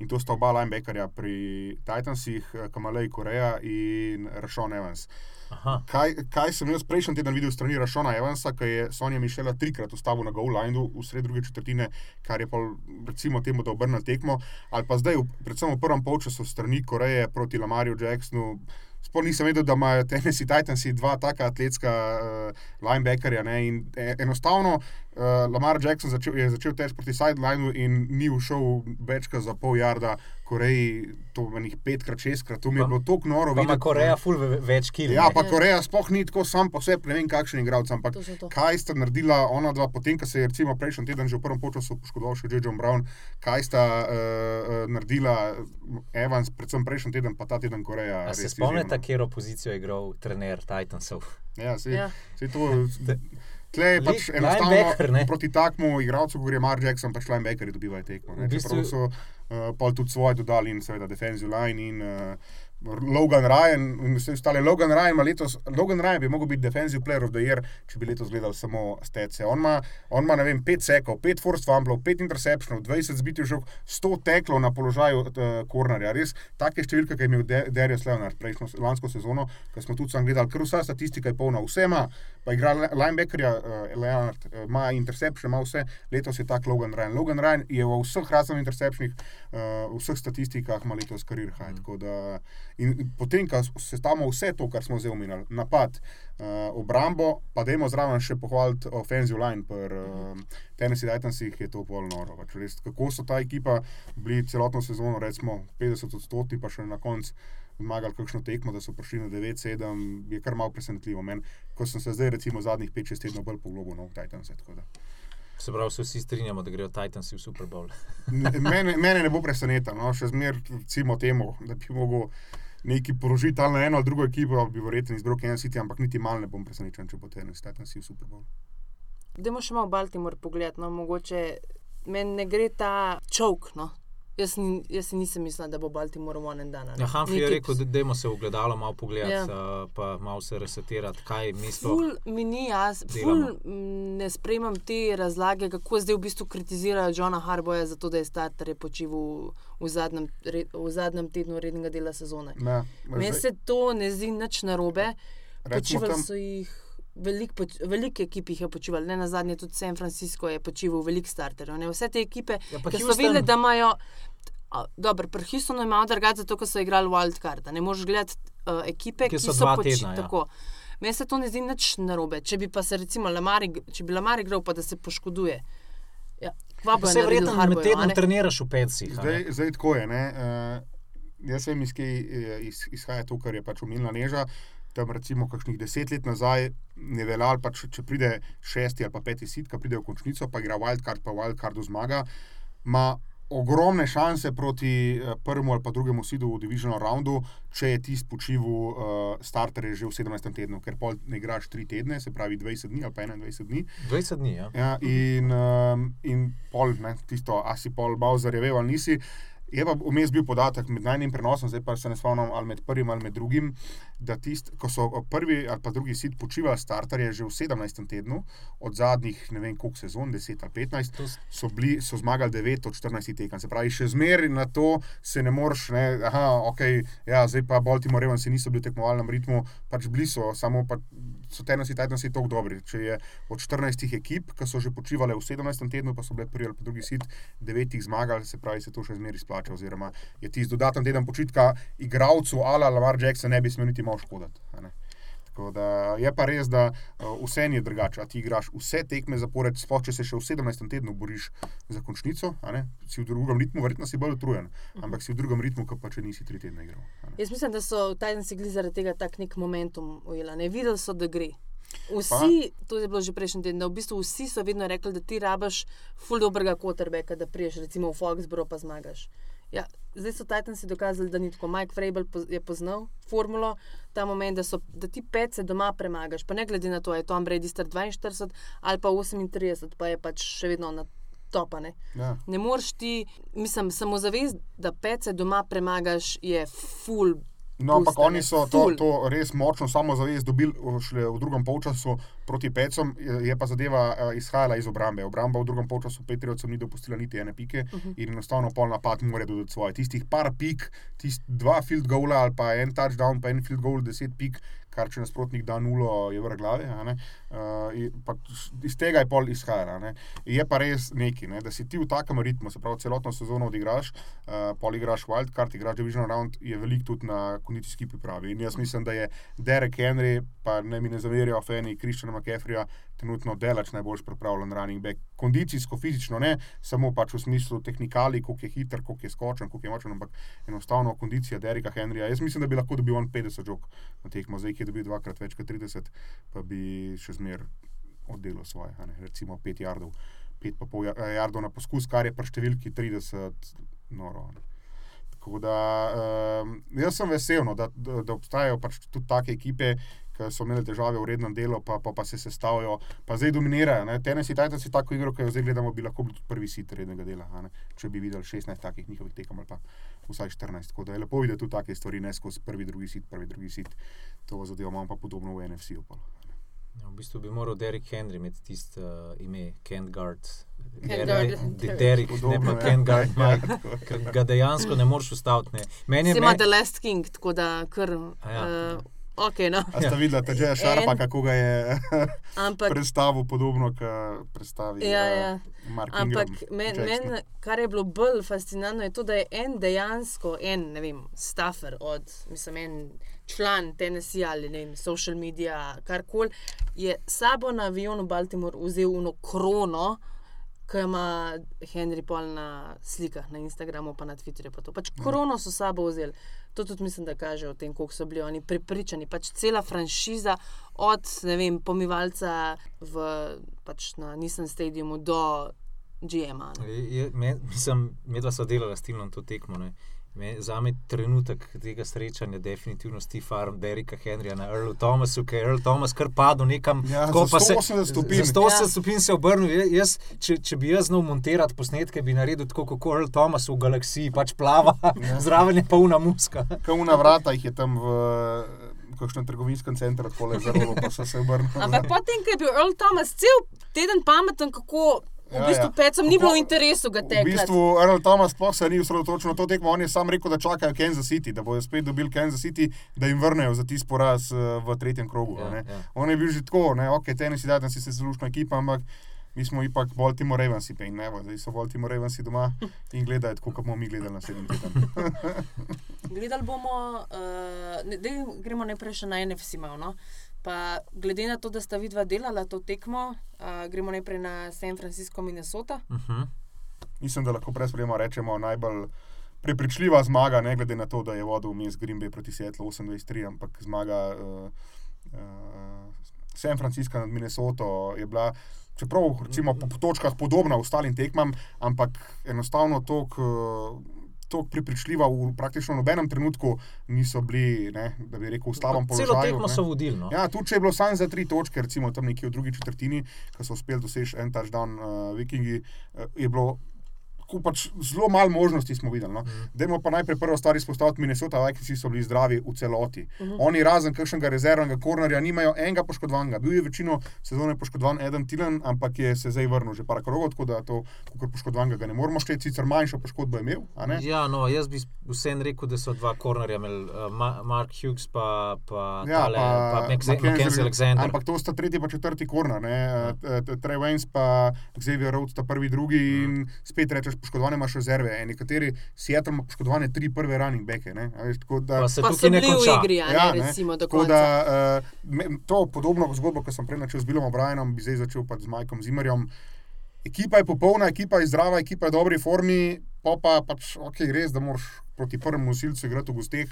In to sta oba linebackerja pri Titansih, eh, Kamalej Koreja in Rašon Evans. Aha. Kaj, kaj sem jaz prejšnji teden videl strani Rašona Evansa, ki je Sonja Mišela trikrat ustavil na goal lineu v sred druge četrtine, kar je pa recimo temu, da obrne tekmo, ali pa zdaj, predvsem v prvem polčasu strani Koreje proti Lamarju Jacksonu. Sploh nisem vedel, da imajo Tennessee Titansi dva taka atletska uh, linebackerja. Ne? In e, enostavno uh, Lamar Jackson začel, je začel teč proti sidelineu in ni ušel večkrat za pol jarda, Koreji to menih petkrat, šestkrat, to mi je bilo tako noro. Pa ima videti, Koreja ful ve- več kilov. Ja, pa Koreja sploh ni tako sam po sebi, ne vem kakšen igralec, ampak To to. kaj sta naredila ona dva, potem, ko se je recimo prejšnji teden že v prvem času poškodoval še J. John Brown, kaj sta uh, naredila Evans, predvsem prejšnji teden, pa ta teden Koreja. A se spomnite, izjemno. katero pozicijo je igral trener Titansov? Ja, sej, Ja. sej to. Tle je pač enostavno proti takmu igralcu, ko gre Mar Jackson, pač linebackerji dobivajo tekmo. ne. V bistvu- Čeprav so uh, tudi svoje dodali in seveda defensive line in uh, Logan Ryan in vse ostale. Logan Ryan, letos, Logan Ryan bi mogel biti defensive player of the year, če bi letos gledal samo stece. On ima, on ima ne vem, 5 sekov, 5 forced fumblov, 5 interceptionov, 20 zbitih žog, 100 teklov na položaju kornerja. Res take številke, ki je imel Darius Leonard prejšnjo lansko sezono, ko smo tudi sam gledali, ker vsa statistika je polna, vse ima, pa igra li- linebackerja uh, Leonard, uh, ima interception, ima vse, letos je tak Logan Ryan. Logan Ryan je v vseh raznih interceptionih, uh, v vseh statistikah ima letos karir high. da- In potem, ko se stavimo vse to, kar smo zdaj omenili, napad, uh, obrambo, pa dajmo zraven še pohvaliti offensive line, per uh, Tennessee Titansih je to pol noro. Pač res, kako so ta ekipa bili celotno sezono, recimo 50 odstotni, pa še na koncu zmagali kakšno tekmo, da so prišli na 9-7, je kar malo presenetljivo. Men, ko sem se zdaj, recimo, zadnjih 5-6 tednov bolj poglobil no, v Titanse. da. Se pravi, se vsi strinjamo, da grejo Titansi v Super Bowl. Ne- Mene, mene ne bo presenetilo, no? še zmeraj, recimo, temu, da bi mogel neki porožiti ali na eno ali drugo ekipo, bi verjetno izbral Kansas City, ampak niti malo ne bom presenečen, če bo Tennessee Titans v Super Bowl. Dajmo še malo Baltimore pogledati. No, mogoče meni ne gre ta čovk. No. Jaz, ni, jaz si nisem mislila, da bo Baltimore v enem danu. Ja, Humphrey je rekel, da dajmo se v gledalo malo pogledati, Ja. ja. pa malo se resetirati, kaj mi sploh. Ful mi ni jaz, ful delamo. mm, ne sprejemam te razlage, kako zdaj v bistvu kritizirajo Johna Harboja za to, da je starter počival v zadnjem, re, v zadnjem tednu rednega dela sezone. Ne, Meni se to ne zdi nič narobe. Počivali tam- so jih, velik, poč, veliko ekip jih je počivalo, ne na zadnje, tudi San Francisco je počival, veliko starterjev. Ne? Vse te ekipe, Ja, ki so Houston- videli, da imajo. A, Dobro, pri Houstonu imajo drugače, zato ker so igrali wildcard. Ne moreš gledati uh, ekipe, Ki ki, so so tedna, ja. tako. Meni se to ne zdi nič narobe. Če bi pa se recimo Lamar, ig- če bi Lamar igral, pa da se poškoduje. Ja, kva bo Se naredil verjetno med tednom ne? treniraš v pecih. ne? Zdaj, zdaj tako je. Ne? Uh, jaz vem, iz kje eh, iz, izhaja to, kar je pač umilna neža. Tam recimo kakšnih deset let nazaj je veljal, pač, če pride šesti ali pa peti sit, ki pride v končnico, pa igra wildcard, pa wildcardu zmaga, ima ogromne šanse proti eh, prvemu ali pa drugemu sidu v divizionu roundu, če je tisti počival uh, starter že v 17. tednu, ker pol ne igraš 3 tedne, se pravi 20 dni ali pa 21 dni. 20 dni, ja. Ja, in, um, in pol, ne, tisto, a si pol Bowser je veval, nisi. Je pa vmes bil podatek med najnim prenosom, zdaj pa se ne spomnim ali med prvim ali med drugim, da tist, ko so prvi ali pa drugi sit počivali starterje že v 17. tednu, od zadnjih ne vem koliko sezon, 10 ali 15, To s- so, bili, so zmagali 9 od 14 tekem. Se pravi, še zmeraj na to se ne moreš, ne, aha, ok, ja, zdaj pa Baltimore Ravens niso bili v tekmovalnem ritmu, pač bili so, samo pa so Tennessee Titans tako dobri. Če je od 14 ekip, ki so že počivale v 17. tednu, pa so bile prvi ali pa drugi sit, 9 jih zmagali, se pravi, se to še zmeraj izplača. Oziroma je tisti dodaten teden počitka igralcu Ala Lamar Jackson ne bi smel niti malo škoditi. da je pa res, da uh, vse je drugače. A ti igraš vse tekme zapored, sploh če se še v 17. tednu boriš za končnico, si v drugem ritmu, verjetno si bolj utrujen, ampak si v drugem ritmu, kot pa če nisi tri tedne igral. Jaz mislim, da so Titansi glih zaradi tega tak nek momentum ujeli. Ne videli so, da gre. Vsi, to je bilo že prejšnji teden, v bistvu vsi so vedno rekli, da ti rabaš ful dobrega quarterbacka, da priješ recimo v Foxborough pa zmagaš. Ja, zdaj so Titansi dokazali, da ni tako. Mike poz- je poznal formulo, ta moment, da, so, da ti pece doma premagaš, pa ne glede na to, je Tom Brady star 42 ali pa 38, pa je pač še vedno na topane. Ja. Ne moreš ti, mislim, samo zavest, da pece doma premagaš, je full. No, ampak booster, oni ne, so to, to res močno samozavest dobili šele v drugem polčasu proti Pecom, je pa zadeva izhajala iz obrambe. Obramba v drugem polčasu Petriovcem ni dopustila niti ene pike uh -huh. in enostavno pol napad mora dodati svoje. Tistih par pik, tist dva field goala ali pa en touchdown, pa en field goal, deset pik, kar če nasprotnik da nulo, je vrh glave. Uh, iz tega je pol izhajala. ne. Je pa res neki, ne, da si ti v takem ritmu, se pravi celotno sezono odigraš, uh, pol igraš wildcard, igraš division round, je veliko tudi na kondicijski pripravi. In jaz mislim, da je Derek Henry, pa ne mi ne zaverijo fani Kristjana McCaffreyja, trenutno delač najboljš pripravljen running back. Kondicijsko, fizično, ne samo pač v smislu tehnikali, koliko je hiter, koliko je skočen, koliko je močen, ampak enostavno kondicija Dereka Henryja. Jaz mislim, da bi lahko dobil on 50 žog na tekmo, zdaj ki je dobil dvakrat več kot 30, pa bi še zmer oddelal svoje, ne, recimo 5 jardov, 5 pa pol ja- jardov na poskus, kar je pri številki 30 noro. ne. Tako da um, jaz sem vesel, no, da, da, da obstajajo pač tudi take ekipe, ki so imeli težave v rednem delu, pa, pa, pa se sestavljajo, pa zdaj dominirajo. Ne. Tennessee Titans je tako igro, ki jo zdaj gledamo, bi lahko bil tudi prvi sit rednega dela, a ne, če bi videli 16 takih njihovih tekem ali pa vsaj 14. Tako da je lepo videti tudi take stvari, ne skozi prvi, drugi sit, prvi, drugi sit. To zadevo imamo pa podobno v NFC-u. Ja, v bistvu bi moral Derek Henry imeti tisto uh, ime, Kent Guard. Ken Derek, Guard. De- Derek, ne Podobno, pa ja. Kent Guard, Ja, Mike, ker ga dejansko ne moreš ustaviti. ne. Meni je ima The Last King, tako da kar. Ja. Uh, ok, no. A ste videli, da je Šarpa, En- kako ga je Ampak. predstavil, podobno kot predstavi Ja, eh, ja. Mark Ampak Ingram, men, kar je bilo bolj fascinantno, je to, da je en dejansko, en, ne vem, staffer od, mislim, en član Tennessee ali ne vem, social media, karkoli, je sabo na avionu Baltimore vzel uno krono, ki ima Henry Paul na slikah na Instagramu, pa na Twitterju. Pa to. pač krono so sabo vzeli. To tudi mislim, da kaže o tem, koliko so bili oni prepričani. Pač cela franšiza, od vem, pomivalca v, pač na Nissan stadiumu do GM-a. me- Mislim, medva so delala s Tilnom to tekmo. ne. Me- Za me trenutek tega srečanja je definitivno Steve Farm, Derika Henryja na Earlu Thomasu, ki je Earl Thomas kar padel nekam. Ja, za pa se- 180 stopinj. Za 180 Ja. stopinj se je obrnil. Je- Jaz, če, če bi jaz znal montirati posnetke, bi naredil tako, kot Earl Thomas v galaksiji, pač plava, Ja. zraven je polna muska. Kavna vrata jih je tam v kakšnem trgovinskem centru, tako le zelo, pa so se obrnili. Ampak potem, ko je bil Earl Thomas cel teden pameten, kako v Ja, bistvu ja. pecem ni bilo v interesu ga V tekati. bistvu Earl Thomas sploh se ni osredotočil na to tekmo, on je sam rekel, da čakajo Kansas City, da bodo spet dobili Kansas City, da jim vrnejo za tisti poraz eh, v tretjem krogu. Ja, a ne. ja. On je bil že tako, ne, ok, tenis je dan, si se zelo ekipa, ampak mi smo ipak Baltimore Ravensi, pa in ne, zdaj so Baltimore Ravensi doma in gledajo tako, kot bomo mi gledali naslednji teden. Gledali bomo, uh, ne, gremo najprej še na NFC malo. No? Pa glede na to, da sta vidva delala to tekmo, uh, gremo najprej na San Francisco, Minnesota. Uh -huh. Mislim, da lahko brezprejemno rečemo najbolj prepričljiva zmaga, ne glede na to, da je vodil vmes Green Bay proti Seattlu 28-3, ampak zmaga uh, uh, San Francisco nad Minnesoto je bila. Čeprav recimo, po, točkah podobna ostalim tekmam, ampak enostavno tako prepričljiva, v praktično nobenem trenutku niso bili, ne, da bi rekel, v slabem položaju. Celo tekmo so vodili. No. Ja, tudi če je bilo samo za tri točke, recimo tam nekje v drugi četrtini, ko so uspeli doseči en touchdown, uh, Vikingi, uh, je bilo. Pač zelo malo možnosti smo videli. No. Mhm. Dajmo pa najprej prvo stvar izpostaviti Minnesota, Vikingsi so bili zdravi v celoti. Mhm. -huh. Oni razen kakšnega rezervnega kornerja nimajo enega poškodovanega. Bil je večino sezone poškodovan Eden Tilen, ampak je se zdaj vrnil že par krogov, tako da to, kot poškodovanega ga ne moremo šteti, sicer manjšo poškodbo je imel. a ne. Ja, no, jaz bi vseeno rekel, da so dva kornerja imeli, uh, Ma Mark Hughes pa, pa, Ja, tale, pa, pa Mackenzie- Alexander. Ampak to sta tretji in četrti korner. Ja. Trey Waynes pa Xavier Rhodes sta prvi, drugi in spet rečeš, poškodovane imaš rezerve. E, Nekateri Seattle ima poškodovane tri prve running backe. ne, a Veš, tako da, Pa se Pa tukaj ne konča. igri, a ne, Ja, ne, recimo do tako konca. da, uh, me, to podobno zgodbo, kot sem prej začel z Billom O'Brienom, bi zdaj začel pa z Majkom Zimmerjem. Ekipa je popolna, ekipa je zdrava, ekipa je v dobri formi, pa pa pač ok, res, da moraš proti prvemu nosilcu igrati v gosteh,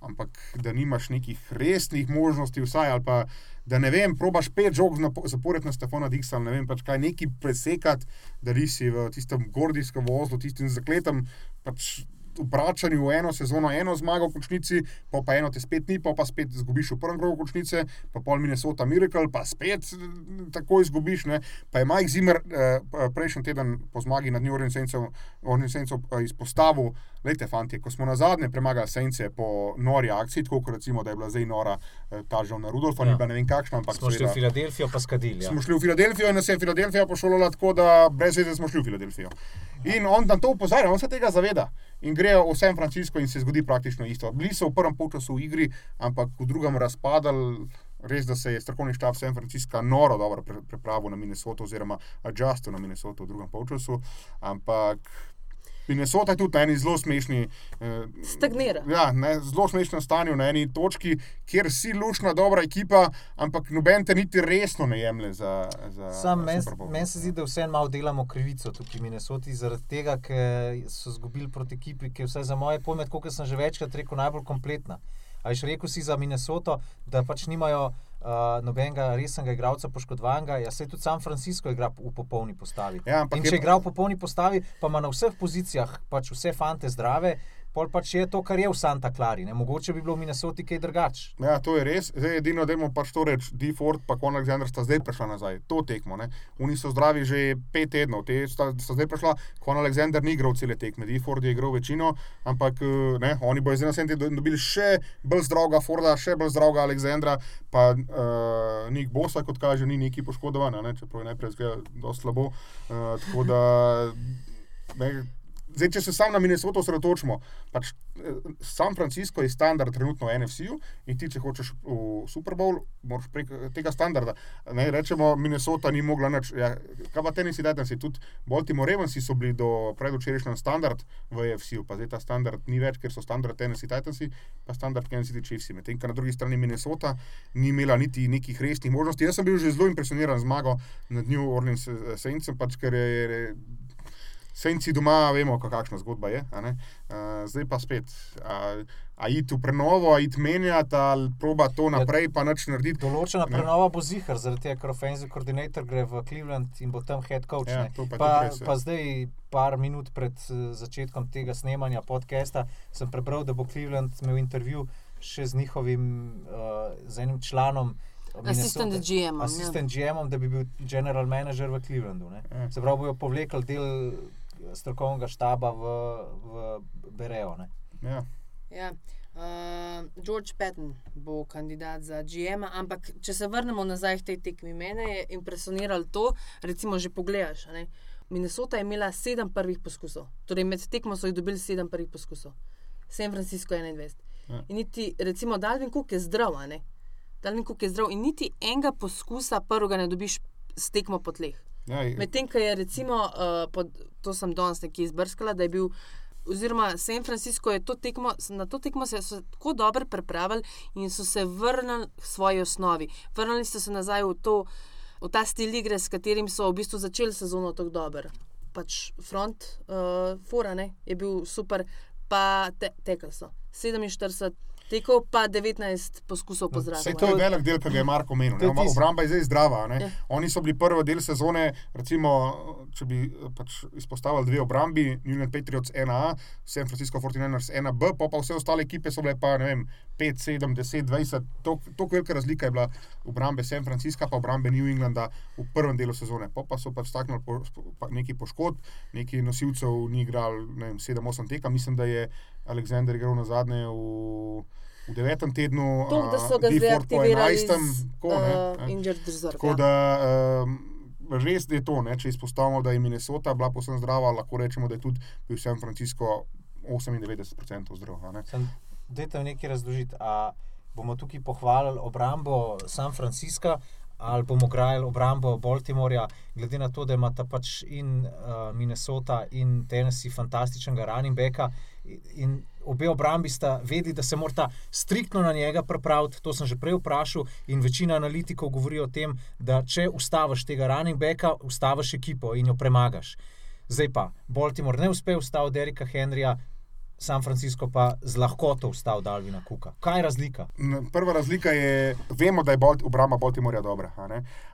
ampak da nimaš nekih resnih možnosti, vsaj ali pa da ne vem, probaš pet žog zapored na Stefana Dixa, ne vem, pač kaj neki presekati, da nisi v tistem gordijskem vozlu, tistim zakletem. Pač vračanju v eno sezono, eno zmago v končnici, pa, pa eno te spet ni, pa, pa spet izgubiš v prvem krogu končnice, pa pol Minnesota Miracle, pa spet eh, tako izgubiš. Ne. Pa je Mike Zimmer eh, prejšnji teden po zmagi nad New Orleans Saintsom eh, izpostavil, Lejte, fanti, ko smo na zadnje premagali Sence po nori akciji, tako kot recimo, da je bila zdaj nora eh, ta žal na Rudolfa, ja. ni bila ne vem kakšna, ampak Smo šli v Filadelfijo, pa skadili. Ja. smo šli v Filadelfijo in nas je Filadelfija pošolala tako, da brez veze smo šli v Filadelfijo. In on na to upozorja, on se tega zaveda in gre v San Francisco in se zgodi praktično isto. Bili so v prvem polčasu v igri, ampak v drugem razpadali. Res, da se je strokovni štab San Francisca noro dobro pripravil na Minnesoto, oziroma adjustil na Minnesoto v drugem polčasu. Ampak Minnesota je tudi na eni zelo smešni. Eh, Stagnira. Ja, ne, zelo smešno stanje na eni točki, kjer si lušna, dobra ekipa, ampak noben te niti resno ne jemlje za. za Sam meni men se zdi, da vseeno malo delamo krivico tukaj v Minnesoti, zaradi tega, ker so izgubili proti ekipi, ki je vsaj za moje pojme, kot sem že večkrat rekel, najbolj kompletna. A ješ rekel si za Minnesoto, da pač nimajo uh, nobenega resnega igralca poškodovanega, ja se tudi San Francisco igra v popolni postavi. Ja, In je če pa- igra v popolni postavi, pa ima na vseh pozicijah pač vse fante zdrave. Pol pač je to, kar je v Santa Clari. Ne? Mogoče bi bilo v Minnesoti kaj drugače. Ja, to je res. Zdaj, edino, da imamo pač to reči, Deford pa Conor Alexander sta zdaj prišla nazaj. To tekmo. Ne? Oni so zdravi že pet tednov, te sta, sta zdaj prišla. Conor Alexander ni igral cele tekme, Deford je igral večino, ampak eh, ne, oni bodo zdaj na sedem tednu dobili še bolj zdravega Forda, še bolj zdravega Alexandra, pa uh, Nik Bosa, kot kaže, ni neki poškodovan, ne? čeprav je najprej zgleda dosti slabo. Uh, tako da, ne, Zdaj, če se sam na Minnesoto osredotočimo, pač eh, San Francisco je standard trenutno v NFC-ju in ti, če hočeš v Super Bowl, moraš prek tega standarda. Ne, rečemo, Minnesota ni mogla nič. Ja, kaj pa Tennessee Titans, tudi Baltimore Ravensi so bili do predvčerajšnjem standard v NFC-ju, pa zdaj ta standard ni več, ker so standard Tennessee Titans, pa standard Kansas City Chiefs. Medtem, ker na drugi strani Minnesota ni imela niti nekih resnih možnosti. Jaz sem bil že zelo impresioniran zmago nad New Orleans eh, Saintsom, pač ker je. Senci doma, vemo, kakšna zgodba je. Uh, zdaj pa spet, a, a iti v prenovo, a iti menjati, ali proba to naprej, pa nič narediti. Določena prenova bo zihar, zaradi tega, ker offensive koordinator gre v Cleveland in bo tam head coach. Ja, ne. to pa pa, res, ja. pa zdaj, par minut pred eh, začetkom tega snemanja podcasta, sem prebral, da bo Cleveland imel intervju še z njihovim, uh, z enim članom. Assistant Minnesote. GM-om, ja. Assistant GM-om, da bi bil general manager v Clevelandu. ne. Ja. Se pravi, bojo povlekli del strokovnega štaba v, v Berejo. ne. Ja. Ja. Uh, George Patton bo kandidat za GM, ampak če se vrnemo nazaj k tej tekmi, mene je impresioniralo to, recimo, že pogledaš. a ne. Minnesota je imela sedem prvih poskusov, torej med tekmo so jih dobili sedem prvih poskusov, San Francisco 21. Ja. In niti, recimo, Dalvin Cook je zdrav, a ne. Dalvin Cook je zdrav in niti enega poskusa prvega ne dobiš s tekmo po tleh. Ja, Medtem, ko je recimo, uh, pod, to sem danes nekje izbrskala, da je bil, oziroma San Francisco je to tekmo, na to tekmo se so tako dobro pripravili in so se vrnili k svoji osnovi. Vrnili so se nazaj v, to, v ta stil igre, s katerim so v bistvu začeli sezono tako dobro. Pač front, uh, fora, ne, je bil super, pa te, tekli so. 47 tekov, pa 19 poskusov po zraku. Vse to je velik del, ki ga je Marko omenil. To je. Obramba je zdaj zdrava. ne. Ja. Oni so bili prvi del sezone, recimo, če bi eh, pač izpostavili dve obrambi, New England Patriots 1A, San Francisco 49ers 1B, pa, pa vse ostale ekipe so bile pa ne vem, 5, 7, 10, 20. Tako velika razlika je bila obrambe San Francisca pa obrambe New Englanda v prvem delu sezone. Pa, pa so pač staknili po, pa neki poškodb, neki nosilcev ni igral 7-8 teka. Mislim, da je Aleksandr igral na zadnje v. V devetem tednu, To, da so ga zdaj aktivirali iz tako, ne, uh, reserve. Tako ja. da um, res je to, ne, če izpostavimo, da je Minnesota bila posebno zdrava, lahko rečemo, da je tudi bil San Francisco 98% zdrav. a ne. Sem, dajte mi nekaj razložiti. A bomo tukaj pohvalili obrambo San Francisca ali bomo grajali obrambo Baltimorja, glede na to, da imata pač in uh, Minnesota in Tennessee fantastičnega running backa. In obe obrambi sta vedeli, da se morata striktno na njega pripraviti. To sem že prej vprašal, in večina analitikov govori o tem, da če ustaviš tega running backa, ustaviš ekipo in jo premagaš. Zdaj pa Baltimore ne uspe ustaviti Derika Henrya, San Francisco pa z lahkoto ustavil Dalvina Kuka. Kaj je razlika? Prva razlika je, vemo, da je obramba Baltimorja dobra,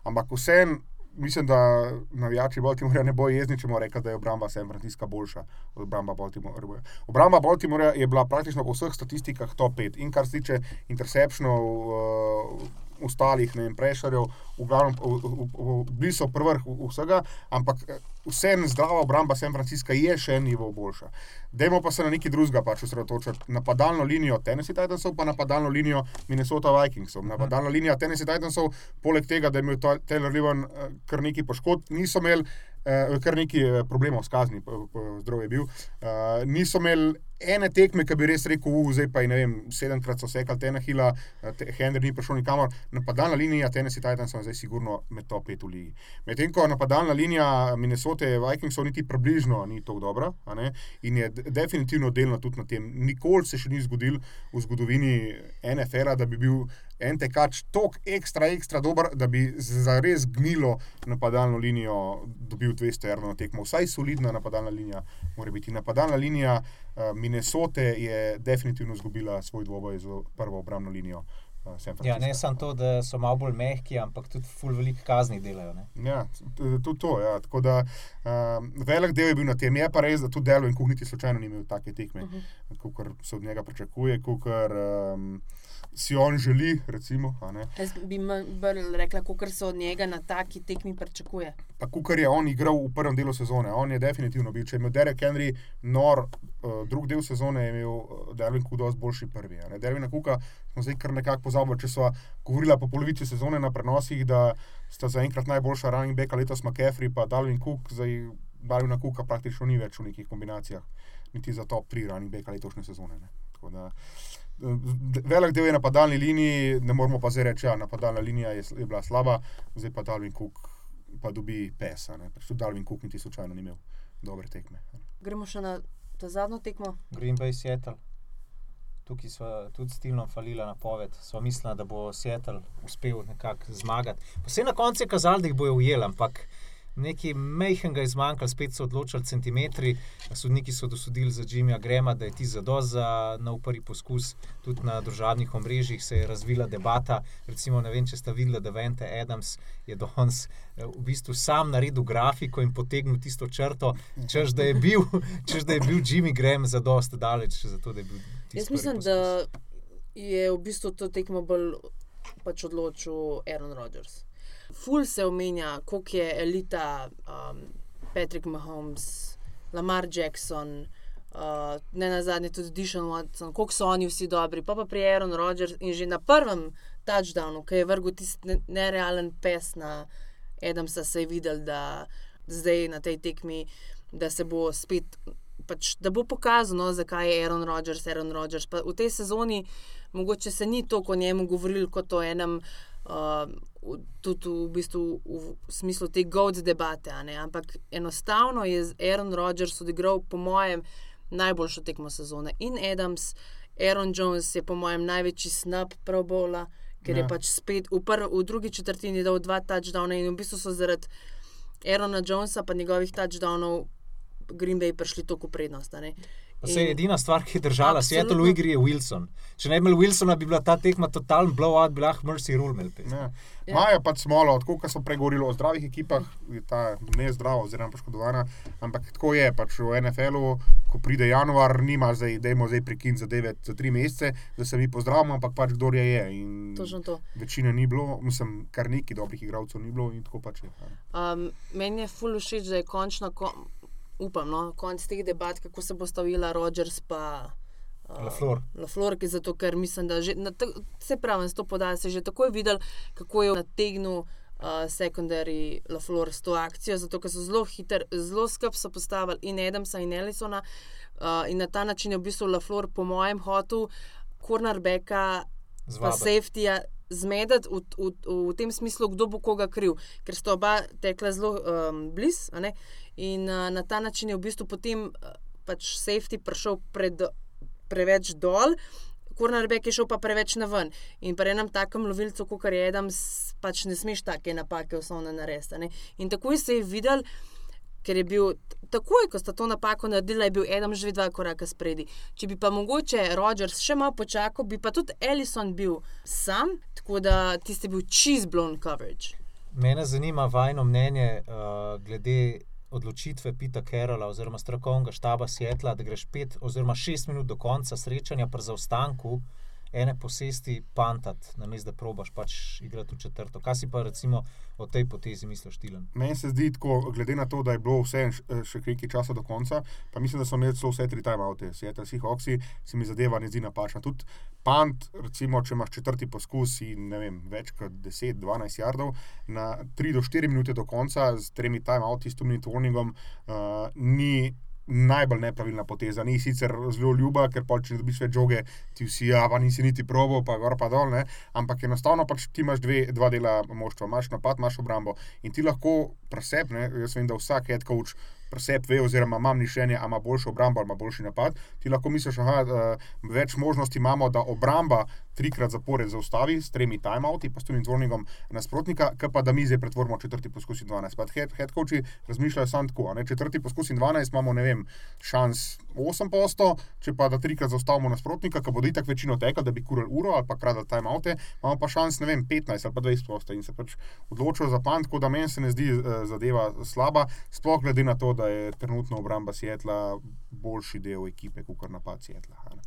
ampak vseeno. Mislim, da navijači Baltimorja ne bojo jezni, če bomo rekli, da je obramba San Francisca boljša od obramba Baltimorja. Obramba Baltimorja je bila praktično po vseh statistikah top 5. In kar se tiče interceptionov, uh, ostalih, ne vem, prešarjev, v glavnem, bili so prvih vsega, ampak eh, vseeno zdrava obramba San Francisca je še en nivo boljša. Dajmo pa se na nekaj drugega pač osredotočiti. Napadalno linijo Tennessee Titansov, pa napadalno linijo Minnesota Vikingsov. Napadalna linija Tennessee Titansov, poleg tega, da je imel Ta- Taylor Levan eh, kar nekaj poškodb, niso imeli eh, kar nekaj eh, problemov s kazni, zdrav je bil. Niso imeli ene tekme, ki bi res rekel, uh, zdaj pa je, ne vem, sedemkrat so sekali Tenahila, Henry ni prišel nikamor. Napadalna linija Tennessee Titansov je zdaj sigurno med top 5 v ligi. Medtem ko napadalna linija Minnesota Vikingsov niti približno ni tako dobra in je de- definitivno delno tudi na tem. Nikoli se še ni zgodil v zgodovini NFL-a, da bi bil en tekač tako ekstra, ekstra dober, da bi za res gnilo napadalno linijo dobil 200 evrov na tekmo. Vsaj solidna napadalna linija mora biti. Napadalna linija uh, Minnesote je definitivno izgubila svoj dvoboj z prvo obrambno linijo San Ja, ne samo to, da so malo bolj mehki, ampak tudi ful veliko kazni delajo. Ne? Ja, tudi to. Ja. Tako da um, velik del je bil na tem. Je pa res, da tudi Delo in Kuh niti slučajno ni imel take tekme, uh -huh. kot se od njega pričakuje, kot um, si on želi. Recimo. Jaz bi bolj rekla, kot se od njega na taki tekmi pričakuje. pa kar je on igral v prvem delu sezone. On je definitivno bil. Če je imel Derek Henry nor uh, drug del sezone, je imel uh, Dervin Cook dosti boljši prvi. Dervina Cooka smo zdaj kar nekako pozabili, če smo govorili po polovici sezone na prenosih, da sta zaenkrat najboljša running backa letos McCaffrey pa Dalvin Cook. Zdaj Dalvina Cooka praktično ni več v nekih kombinacijah, niti za top 3 running backa letošnje sezone. Ne. Tako Da, eh, velik del je na padalni liniji, ne moramo pa zdaj reči, da ja, napadalna linija je, je bila slaba, zdaj pa Dalvin Cook pa dobi pesa. ne. Pač tudi Darwin Cook niti slučajno ni imel dobre tekme. Gremo še na to zadnjo tekmo. Green Bay Seattle. Tukaj smo tudi stilno falili na poved. Smo mislili, da bo Seattle uspel nekako zmagati. Pa se je na koncu je kazalo, da jih bojo ujeli, ampak nekaj mehkega je zmanjkalo, spet so odločili centimetri. Sodniki so dosodili za Jimmyja Grema, da je ti zadost za nov prvi poskus. Tudi na družabnih omrežjih se je razvila debata. Recimo, ne vem, če ste videli, da Vente Adams je danes eh, v bistvu sam naredil grafiko in potegnil tisto črto, češ da je bil, češ, da je bil Jimmy Graham zadost daleč, zato da Jaz mislim, poskus. da je v bistvu to tekmo bolj pač odločil Aaron Rodgers. Ful se omenja, koliko je elita um, Patrick Mahomes, Lamar Jackson, uh, ne na zadnje tudi Dishon Watson, koliko so oni vsi dobri. Pa pa pri Aaron Rodgers in že na prvem touchdownu, ki je vrgel tisti ne- nerealen pes na Adamsa, se je videl, da zdaj na tej tekmi, da se bo spet. Pač, da bo pokazal, no, zakaj je Aaron Rodgers, Aaron Rodgers. Pa v tej sezoni mogoče se ni toliko o njemu govorilo kot o enem, uh, v- tudi v, bistvu v smislu te GOAT debate. Ampak enostavno je z Aaron Rodgers odigral, po mojem, najboljšo tekmo sezone. In Adams, Aaron Jones je, po mojem, največji snap Pro Bowla, ker ja. Je pač spet v, prv, v drugi četrtini dal dva touchdowna in v bistvu so zaradi Aarona Jonesa pa njegovih touchdownov Green Bay prišli toliko v prednost. a ne. Se je In- edina stvar, ki je držala. Seattle v igri, je Wilson. Če ne bi imel Wilsona, bi bila ta tekma totalen blowout, bi lahko Mercy Rule imel. Ja. Ja. Maja pač smolo, tako kot so pregovorili o zdravih ekipah, je ta nezdrava oziroma poškodovana. Ampak tako je, pač v NFL-u, ko pride januar, nima zdaj, da imamo zdaj prekin za 9, za 3 mesece, da se mi pozdravimo, ampak pač kdo je. je. In Točno to. Večine ni bilo, mislim, kar nekaj dobrih igralcev ni bilo in tako pač je. ne. Um, meni je ful všeč, da je končno, ko, upam, no, konc teh debat, kako se bo stavila Rodgers pa. Uh, LaFleur. LaFleur, ki zato, ker mislim, da že, na, se pravi, s to podajo se že takoj videl, kako je nategnil uh, secondary LaFleur s to akcijo, zato ker so zelo hiter, zelo skrb so postavili in Adamsa in Ellisona uh, in na ta način je v bistvu LaFleur po mojem hotu cornerbacka pa Zvabiti. safetyja zmedeti v, v, v tem smislu, kdo bo koga kriv, ker sta oba tekla zelo um, blizu. In uh, na ta način je v bistvu potem uh, pač safety prišel pred, preveč dol. Cornerback je šel pa preveč na ven. In pri enem takem lovilcu, kot je Adams, pač ne smeš take napake osnovne narediti. In takoj se je videl, ker je bil takoj, ko sta to napako naredila, je bil Adam že dva koraka spredi. Če bi pa mogoče Rodgers še malo počakal, bi pa tudi Ellison bil sam, tako da tisti je bil cheese blown coverage. Mene zanima vajno mnenje uh, glede odločitve Pita Kerola oziroma strokovnega štaba Sietla, da greš pet oziroma šest minut do konca srečanja pri zaostanku ene posesti pantat, namesto da probaš pač igrati v četrto. Kaj si pa recimo o tej potezi misliš, Tilen? Meni se zdi tako, glede na to, da je bilo vse še nekaj časa do konca, pa mislim, da so imeli celo vse tri timeoute, Seattle Seahawksi, se mi zadeva ne zdi napačna. Tudi pant, recimo, če imaš četrti poskus in vem, več kot 10-12 jardov, na 3 do 4 minute do konca z tremi timeouti, s two-minute warningom, uh, ni. Najbolj nepravilna poteza, ni sicer zelo ljuba, ker pa če dobiš več žoge, ti vsi, ja, pa nisi niti probo, pa gor pa dol, ne? ampak enostavno pač ti imaš dve, dva dela moštva, imaš napad, imaš obrambo in ti lahko presep, ne? jaz vem, da vsak head coach presep ve, oziroma ima mišljenje, ali ima boljšo obrambo ali ima boljši napad. Ti lahko misliš, da več možnosti imamo, da obramba trikrat zapored zaustavi s tremi timeouti, pa s tunim dvornikom nasprotnika, ki pa da mi zdaj pretvorimo četrti poskus in 12. Pa head, head coachi razmišljajo samo tako, ne četrti poskus in 12 imamo, ne vem, šans 8 posto, če pa da trikrat zaustavimo nasprotnika, ki bodo itak večino tekla, da bi kurili uro ali pa kradli timeoute, imamo pa šans, ne vem, 15 ali pa 20 posto in se pač odločijo za pan, tako da meni se ne zdi eh, zadeva slaba, sploh glede na to, da je trenutno obramba Sietla boljši del ekipe, kot napad Sietla.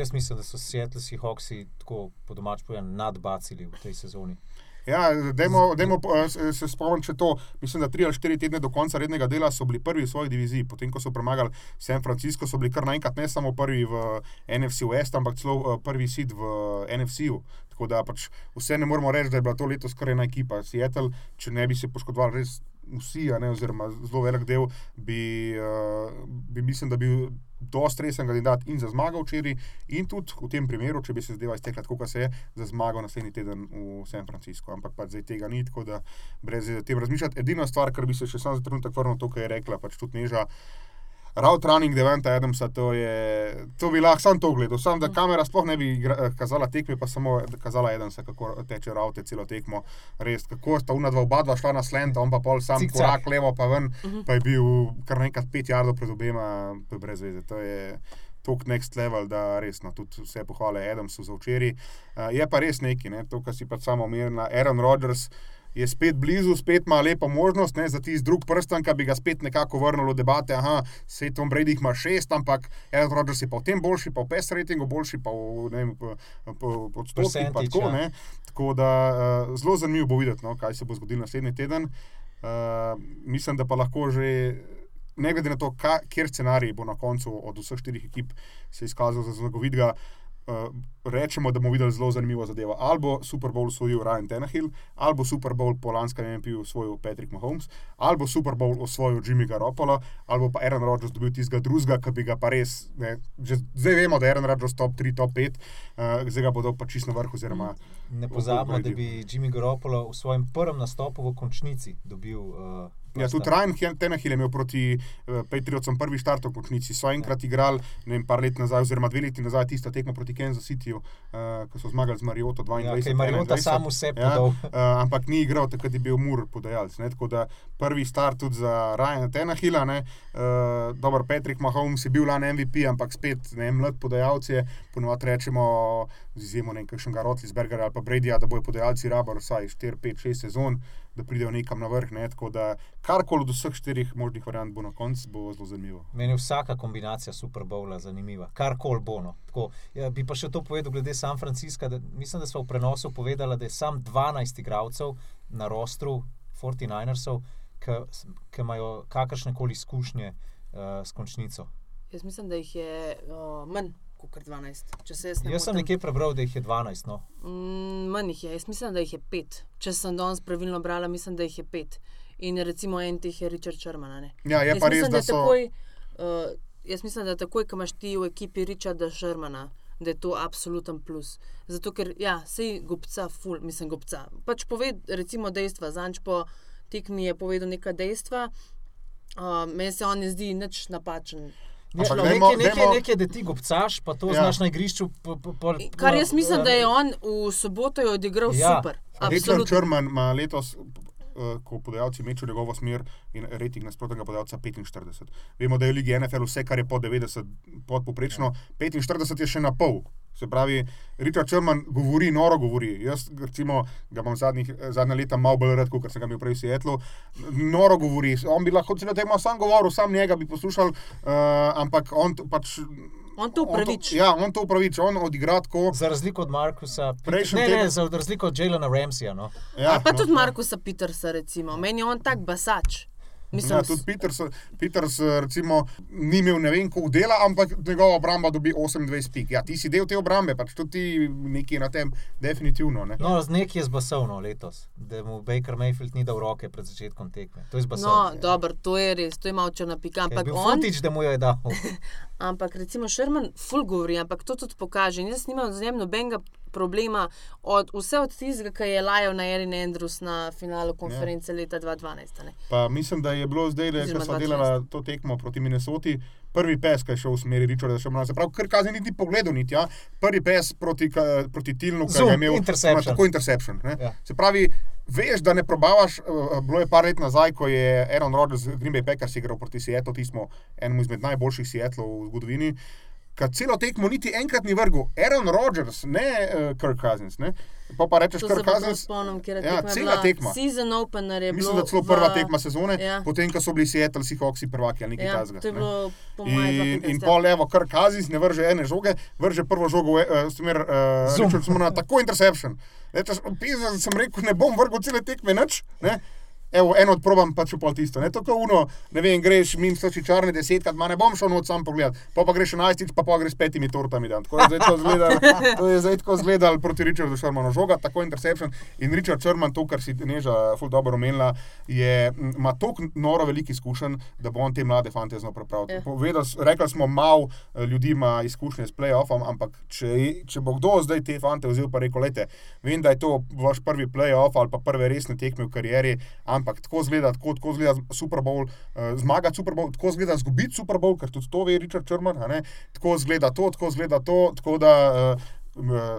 Jaz mislim, da so Seattle Seahawksi tako po domač povedano nadbacili v tej sezoni. Ja, dajmo, dajmo eh, se- se spomniti še to. Mislim, da tri ali štiri tedne do konca rednega dela so bili prvi v svoji diviziji. Potem, ko so premagali San Francisco, so bili kar naenkrat ne samo prvi v NFC West, ampak celo eh, prvi sid v NFC-u. Tako da pač vse ne moremo reči, da je bila to letos kar ena ekipa. Seattle, če ne bi se poškodovali res vsi, ne, oziroma zelo velik del, bi, uh, bi mislim, da bi bil dosti resen kandidat in za zmago včeraj, in tudi v tem primeru, če bi se zdaj iztekla tako, kot se je, za zmago naslednji teden v San Francisco. Ampak pač zdaj tega ni, tako da brez tem razmišljati. Edina stvar, kar bi se še sam za trenutek vrnil, to, kar je rekla, pač tudi Neža. Route running Deventa Adamsa, to, je, to bi lahko sam to gledal. Sam, da kamera sploh ne bi igra, eh, kazala tekme, pa samo kazala Adamsa, kako teče route celo tekmo. Res, kako sta una dva, oba dva šla na slant, on pa pol sam Cikcak. korak levo, pa ven, pa je bil kar nekaj pet jardov pred obema, to je brez veze. To je tok next level, da resno, tudi vse pohvale Adamsu za včeraj. Uh, je pa res neki, ne, to, kar si pa samo omenila, Aaron Rodgers. Je spet blizu, spet ima lepo možnost ne, za tisti drug prsten, ki bi ga spet nekako vrnil v debate. Aha, se Tom Brady ima šest, ampak Aaron Rodgers je pa v tem boljši, pa v PES ratingu boljši, pa v vem, po, po, odstotkih. Tako, ja. ne. tako da uh, zelo zanimivo bo videti, no, kaj se bo zgodilo naslednji teden. Uh, mislim, da pa lahko že. Ne glede na to, ka, kjer scenarij bo na koncu od vseh štirih ekip se izkazal za zmagovitega, uh, rečemo, da bomo videli zelo zanimivo zadevo. Ali bo Super Bowl osvojil Ryan Tenahill, ali bo Super Bowl po lanskem MP-ju osvojil Patrick Mahomes, ali bo Super Bowl osvojil Jimmy Garoppolo, ali bo pa Aaron Rodgers dobil tistega drugega, ki bi ga pa res. Ne, že zdaj vemo, da je Aaron Rodgers top 3, top 5, uh, zdaj ga bodo pa čisto na vrhu. Oziroma, Ne pozabimo, da bi Jimmy Garoppolo v svojem prvem nastopu v končnici dobil. Uh, Ja, tudi Ryan Tenahill je imel proti uh, Patriotsom prvi štart v končnici. So enkrat igrali, ne vem, par let nazaj, oziroma dve leti nazaj, tisto tekmo proti Kansas Cityju, uh, ko so zmagali z Mariota 22. Ja, Mariota 21. sam vse Ja, podal. uh, ampak ni igral, takrat je bil Mur podajalec. Ne? Tako da prvi start tudi za Ryana Tenahila. Uh, Dobro, Patrick Mahomes je bil lani MVP, ampak spet ne, mlad podajalec je. Ponovadi rečemo, z izjemo nekakšnega Rotlisbergera ali pa Bradyja, da bojo podajalci rabili vsaj 4, 5, 6 sezon, da pridejo nekam na vrh. Ne? Tako da karkoli od vseh štirih možnih variant bo na koncu, bo zelo zanimivo. Meni je vsaka kombinacija Super Bowla zanimiva, kar koli bo. No. Tako, ja, bi pa še to povedal glede San Francisca. Da, mislim, da smo v prenosu povedali, da je sam 12 igralcev na rostru 49ersov, ki imajo kakršne koli izkušnje uh, s končnico. Jaz mislim, da jih je uh, manj kot 12. Če se jaz ne Jaz sem nekje prebral, da jih je 12. No. Mm, manj jih je, jaz mislim, da jih je pet. Če sem danes pravilno brala, mislim, da jih je pet. In recimo en teh je Richard Sherman. ne. Ja, je Jaz pa res, mislim, da so. Takoj, uh, jaz mislim, da takoj, ko imaš ti v ekipi Richarda Shermana, da je to absoluten plus. Zato, ker ja, sej gobca, ful, mislim, gobca. Pač poved, recimo dejstva. Zanč po tekmi je povedal neka dejstva. Uh, meni se on ne zdi nič napačen. Ja, Ampak nekaj, dajmo- nekaj, dajmo- nekaj, da ti gobcaš, pa to Ja. ja. znaš na igrišču. Po, po, po, Kar jaz mislim, da je on v soboto odigral Ja. super. Absolutno. Sherman ima letos, eh, ko podajalci mečejo njegovo smer in rejting nasprotnega podajalca 45. Vemo, da je v Ligi NFL vse, kar je pod 90, podpoprečno, 45 je še na pol. Se pravi, Richard Sherman govori, noro govori. Jaz, recimo, ga imam zadnjih, zadnja leta malo bolj rad, kot sem ga imel prej v Seattlu. Noro govori. On bi lahko celo tekmo sam govoril, sam njega bi poslušal, uh, ampak on pač. On to upraviči. Ja, on to upraviči, on odigra tako. Za razliko od Markusa, Prejšnji ne, teden- ne, za razliko od Jelena Ramsija. No. Ja, Ali pa no, tudi no. Markusa Petersa, recimo. Meni je on tak basač. Mislim, Ja, tudi Peters, Peters recimo, ni imel ne vem koliko dela, ampak njegova obramba dobi 28 pik. Ja, ti si del te obrambe, pač tudi ti nekaj na tem, definitivno. Ne? No, z nekaj je zbasovno letos, da mu Baker Mayfield ni dal roke pred začetkom tekme. To je No, zbasovno. dobro, to je res, to je malo črna pika. Ampak on, futič, da mu jo je dal. ampak recimo Sherman ful govori, ampak to tudi pokaže. In jaz nimam z njim nobenega problema, od, vse od tistega, ki je lajal na Erin Andrews na finalu konference leta 2012. a ne. Pa mislim, da je bilo zdaj, da smo 2006. delali to tekmo proti Minnesoti, prvi pes, ki je šel v smeri Richarda Shermana. Se pravi, kar kazni niti pogledal, niti ja. prvi pes proti, ka- proti Tilnu, ki je imel interception. Tako interception. ne. Ja. Se pravi, veš, da ne probavaš. eh, Bilo je par let nazaj, ko je Aaron Rodgers, Green Bay Packers igral proti Seattlu, tismo enemu izmed najboljših Seattlov v zgodovini. Kad celo tekmo niti enkrat ni vrgel, Aaron Rodgers, ne uh, Kirk Cousins. Ne? Pa pa rečeš, prav Cousins. spomnim, ker je Ja, cela tekma. Season opener je Mislim, bilo da celo prva v- tekma sezone, Ja. potem ko so bili Seattle Seahawksi prvaki ali nekaj Ja, takega. to je ne. In, in pol levo, kar Kazis ne vrže ene žoge, vrže prvo žogo, uh, smer uh, Zoom. Richardsona, tako interception. Rečeš, sem rekel, ne bom vrgel cele tekme, nič. Ne? Evo, eno odprobam, pa če pol tisto. Ne, tako uno, ne vem, greš mimo stoči črne desetkrat, ma ne bom šel noč sam pogledat, pa pa greš enajstič, pa pa greš petimi tortami. Dan. Tako je zdaj to zgledal, to je zdaj tako zgledal proti Richardu Shermanu žoga, tako interception. In Richard Sherman, to, kar si neža ful dobro omenila, je, ima toliko noro velik izkušenj, da bo on te mlade fante znal prepraviti. Ja. Povedal, rekli smo, malo eh, ljudi ima izkušnje s playoffom, ampak če, če bo kdo zdaj te fante vzel, pa rekel, lete, vem, da je to vaš prvi playoff ali pa prve resne tekme v karieri, ampak tako zgleda, tako, tako zgleda Super Bowl, uh, zmagati Super Bowl, tako zgleda zgubiti Super Bowl, ker tudi to ve Richard Sherman, a ne? tako zgleda to, tako zgleda to, tako da uh,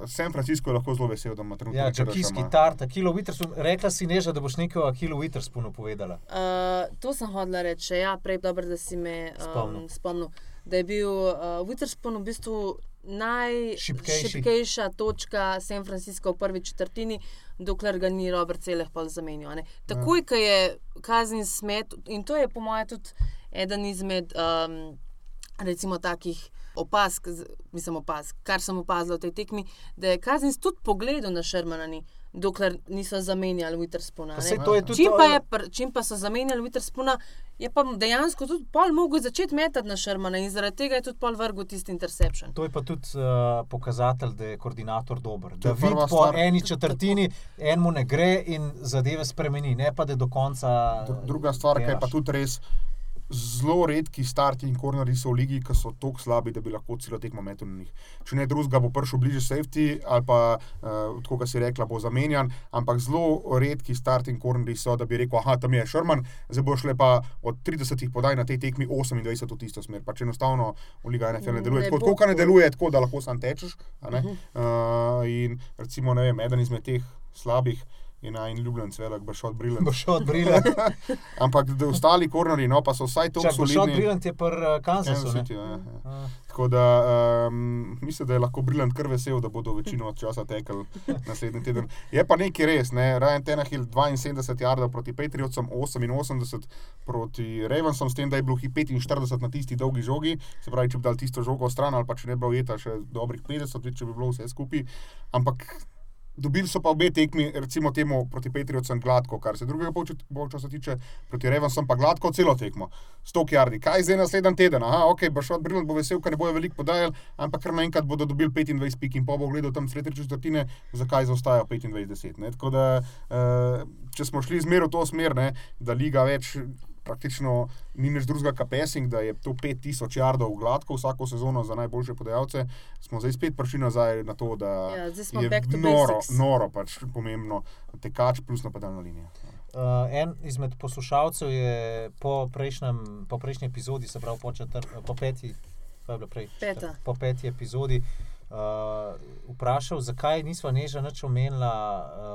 San Francisco je lahko zelo vesel, da ima trenutno Ja, Richarda čakijski Shermana. tart, Kilo Witherspoon. Rekla si neža, da boš nekaj o Kilo Witherspoonu povedala. Uh, to sem hodila reči. Ja, prej dobro, da si me Spomnil. um, spomnil. Da je bil uh, Witherspoon v bistvu. Najšipkejša točka San Francisco v prvi četrtini, dokler ga ni Robert Celeh pa zamenjal. Takoj, ko je kazni smet, in to je po mojem tudi eden izmed um, recimo takih. Opask, mislim, opask, kar sem opazila v tej tekmi, da je Kazins tudi pogledal na Šermana, dokler niso zamenjali je tudi Čim pa, je, pr- čim pa so zamenjali Witherspoona, je pa dejansko tudi pol mogel začeti metati na Šermana in zaradi tega je tudi pol vrgel tisti interception. To je pa tudi uh, pokazatelj, da je koordinator dober. Da je vidi po stvar. eni četrtini, enemu ne gre in zadeve spremeni, ne pa da do konca. Dru- Druga stvar, ki je pa tudi res. Zelo redki starting corneri so v ligi, ki so tako slabi, da bi lahko celo tekmo metel na njih. Če ne drugega, bo prišel bliže safety ali pa, uh, tako kot si rekla, bo zamenjan. Ampak zelo redki starting corneri so, da bi rekel, ah, tam je Šerman, zdaj bo šle pa od 30 podaj na tej tekmi 28 v tisto smer. Pač enostavno v liga NFL ne deluje. Ne Tako, ka ne deluje, tako da lahko sam tečeš. a ne. Uh, in recimo, ne vem, eden izmed teh slabih. Je naj ljubljen cvelek, bo šel briljant. Od Brilant. Ampak da ostali korneri, no, pa so vsaj to od solidni. Brilant je pri uh, Kansasu. City, ja, ja. A, Tako da um, mislim, da je lahko Briljant kar vesel, da bodo večino časa tekli naslednji teden. Je pa nekaj res, ne? Ryan Tenahill 72 jardov proti Patriotsom, 88 proti Ravensom, s tem, da je bilo 45 na tisti dolgi žogi, se pravi, če bi dal tisto žogo stran ali pa če ne bi bilo ujeta še dobrih 50, če bi bilo vse skupaj. Ampak Dobili so pa obe tekmi, recimo temu proti Patriotsom gladko, kar se drugega polčasa tiče, proti Revansom pa gladko celo tekmo. 100 jardi. Kaj zdaj naslednji teden? Aha, ok, bo šel Briljant, bo vesel, ker ne bojo veliko podajali, ampak kar naenkrat bodo dobili 25 pik in pa bo gledal tam sredi četrtine, zakaj zaostajajo 25-10. ne. Tako da, eh, če smo šli zmer v to smer, ne, da liga več. Praktično ni nič drugega, kot pesing, da je to 5000 jardov gladko vsako sezono za najboljše podajalce. Smo zdaj spet prišli nazaj na to, da Ja, je back to noro, basics. noro pač pomembno, tekač plus napadalna linija. Uh, en izmed poslušalcev je po, prejšnjem, po prejšnji epizodi, se pravi po, četr, po peti, kaj je bilo prej? Peta. Po peti epizodi. Uh, vprašal, zakaj nismo neža nič omenila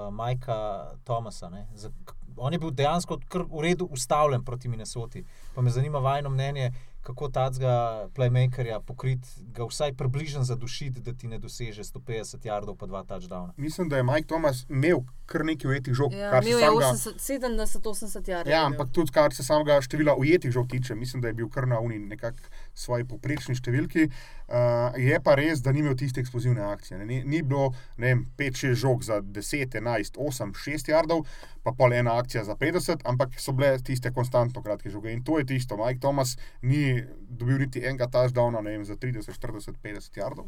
uh, Majka Tomasa. ne. Za, on je bil dejansko kar v redu ustavljen proti Minnesoti. Pa me zanima vajno mnenje, kako tacga playmakerja pokrit, ga vsaj približno zadušiti, da ti ne doseže 150 jardov pa dva touchdowna. Mislim, da je Mike Thomas imel kar nekaj ujetih žog. Ja, kar imel je samega- 80, 70-80 jarov. Ja, ampak tudi kar se samega števila ujetih žog tiče, mislim, da je bil kar na uni nekako svoji poprečni številki. Uh, je pa res, da ni imel tiste eksplozivne akcije. ne. Ni, ni bilo 5-6 žog za 10, 11, 8, 6 jardov, pa pol ena akcija za 50, ampak so bile tiste konstantno kratke žoge. In to je tisto. Mike Thomas ni dobil niti enega touchdowna vem, za 30, 40, 50 jardov.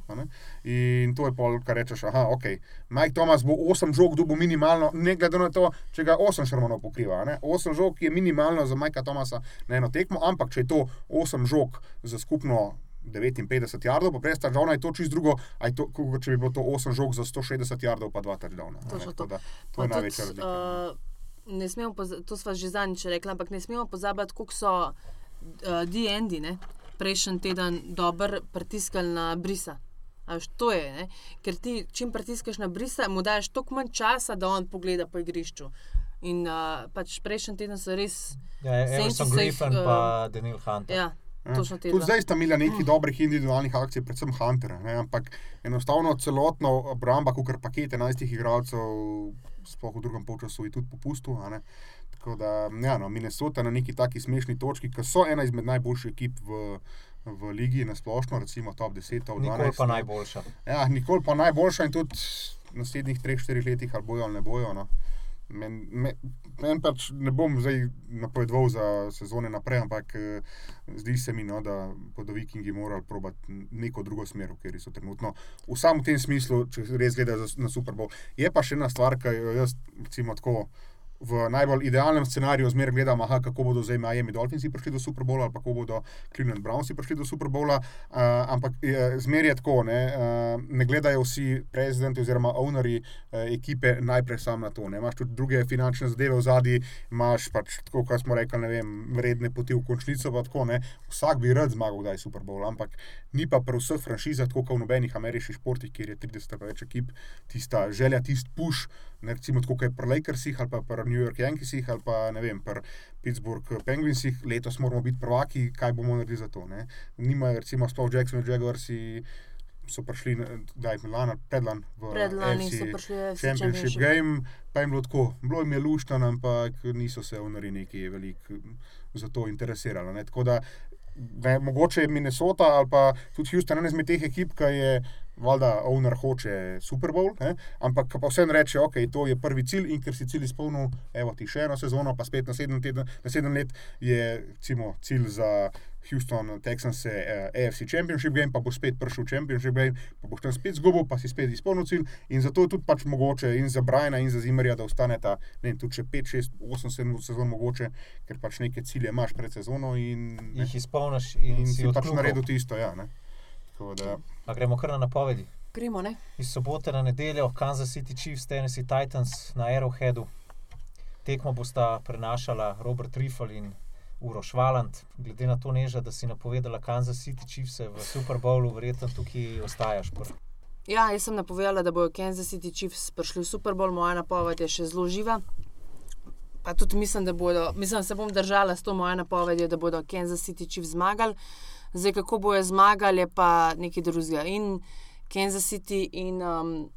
In to je pol, kar rečeš, aha, ok. Mike Thomas bo 8 žog dobil minimalno, ne glede na to, če ga 8 šarmanov pokriva. ne. 8 žog je minimalno za Majka Thomasa na eno tekmo, ampak če je to 8 žog za skupno 59 jardov, pa prej touchdowna je to čist drugo, to, kot če bi bilo to 8 žog za 160 jardov, pa 2 touchdowna. to. Tako da To je največja razlika. uh, ne smemo, to smo že zadnjič rekli, ampak ne smemo pozabiti, koliko so uh, D&D, ne? prejšnji teden dobro pritiskali na brisa. A veš, to je, ne? ker ti, čim pritiskaš na brisa, mu daš toliko manj časa, da on pogleda po igrišču. In uh, pač prejšnji teden so res. Ja, Saintsi so jih, Griffin eh, pa Daniel Hunter. Ja, točno te Tudi zdaj sta imela nekaj dobrih individualnih akcij, predvsem Huntera. Ne? Ampak enostavno celotno obramba, kot paket 11 igralcev, sploh v drugem polčasu, je tudi popustil. a ne. Tako da, ja, no, Minnesota na neki taki smešni točki, ki so ena izmed najboljših ekip v, v ligi, na splošno, recimo top 10, top 12. Nikoli pa najboljša. Ja, nikoli pa najboljša in tudi v naslednjih 3-4 letih ali bojo ali ne bojo. No. Men, me, men pač ne bom zdaj napovedoval za sezone naprej, ampak eh, zdi se mi, no, da bodo Vikingi morali probati neko drugo smer, kateri so trenutno. V samem tem smislu, če res gledajo na Super Bowl. Je pa še ena stvar, ki jo jaz recimo tako. V najbolj idealnem scenariju zmeraj gledam, aha, kako bodo zdaj Miami Dolphinsi prišli do Super Bowla, ali kako bodo Cleveland Brownsi prišli do Super Bowla. Uh, ampak je- zmeraj je tako, ne, uh, ne gledajo vsi prezidenti oziroma ownerji uh, ekipe najprej sam na to. Ne. Imaš tudi druge finančne zadeve v zadnji, imaš pač, tako kot smo rekli, ne vem, vredne poti v končnico. pa Tako, ne. Vsak bi rad zmagal, da je Super Bowl, ampak ni pa pri vseh franšizah, tako kot v nobenih ameriških športih, kjer je 30 ali več ekip, tista želja, tisti push. Ne, recimo tako, kot je pri Lakersih ali pa pri New York Yankeesih ali pa ne vem, pri Pittsburgh Penguinsih, letos moramo biti prvaki, kaj bomo naredili za to. Ne? Nimajo, recimo, sploh Jackson, Jaguarsi so prišli, da je Milan, predlan v Predlani AFC Championship Championship. Game, pa jim bilo tako, bilo jim je luštan, ampak niso se vnari neki veliko za to interesirali. Ne? Tako da ne, mogoče je Minnesota ali pa tudi Houston ena izmed teh ekip, ki je. Valjda, owner hoče Super Bowl, ne? ampak pa vseeno reče, ok, to je prvi cilj in ker si cilj izpolnil, evo ti še eno sezono, pa spet na sedem, teden, let je recimo, cilj za Houston, Texans, eh, AFC Championship Game, pa boš spet prišel v Championship Game, pa boš tam spet zgubil, pa si spet izpolnil cilj. In zato je tudi pač mogoče in za Briana in za Zimmerja, da ostaneta ne, vem, tudi še 5, 6, 8, 7 sezon mogoče, ker pač neke cilje imaš pred sezono in, ne, Jih izpolniš in, in si si pač naredil tisto. Ja, ne. Da, Pa gremo kar na napovedi. Gremo, ne? Iz sobote na nedeljo Kansas City Chiefs, Tennessee Titans na Arrowheadu. Tekmo bosta prenašala Robert Riffel in Uroš Valant. Glede na to, neža, da si napovedala Kansas City Chiefs v Super Bowlu, verjetno tukaj ostajaš. Prv. Ja, jaz sem napovedala, da bodo Kansas City Chiefs prišli v Super Bowl, moja napoved je še zelo živa. Pa tudi mislim, da bodo, mislim, se bom držala s to mojo napovedjo, da bodo Kansas City Chiefs zmagali. Zdaj, kako bojo zmagali, pa nekaj drugega. In Kansas City in um,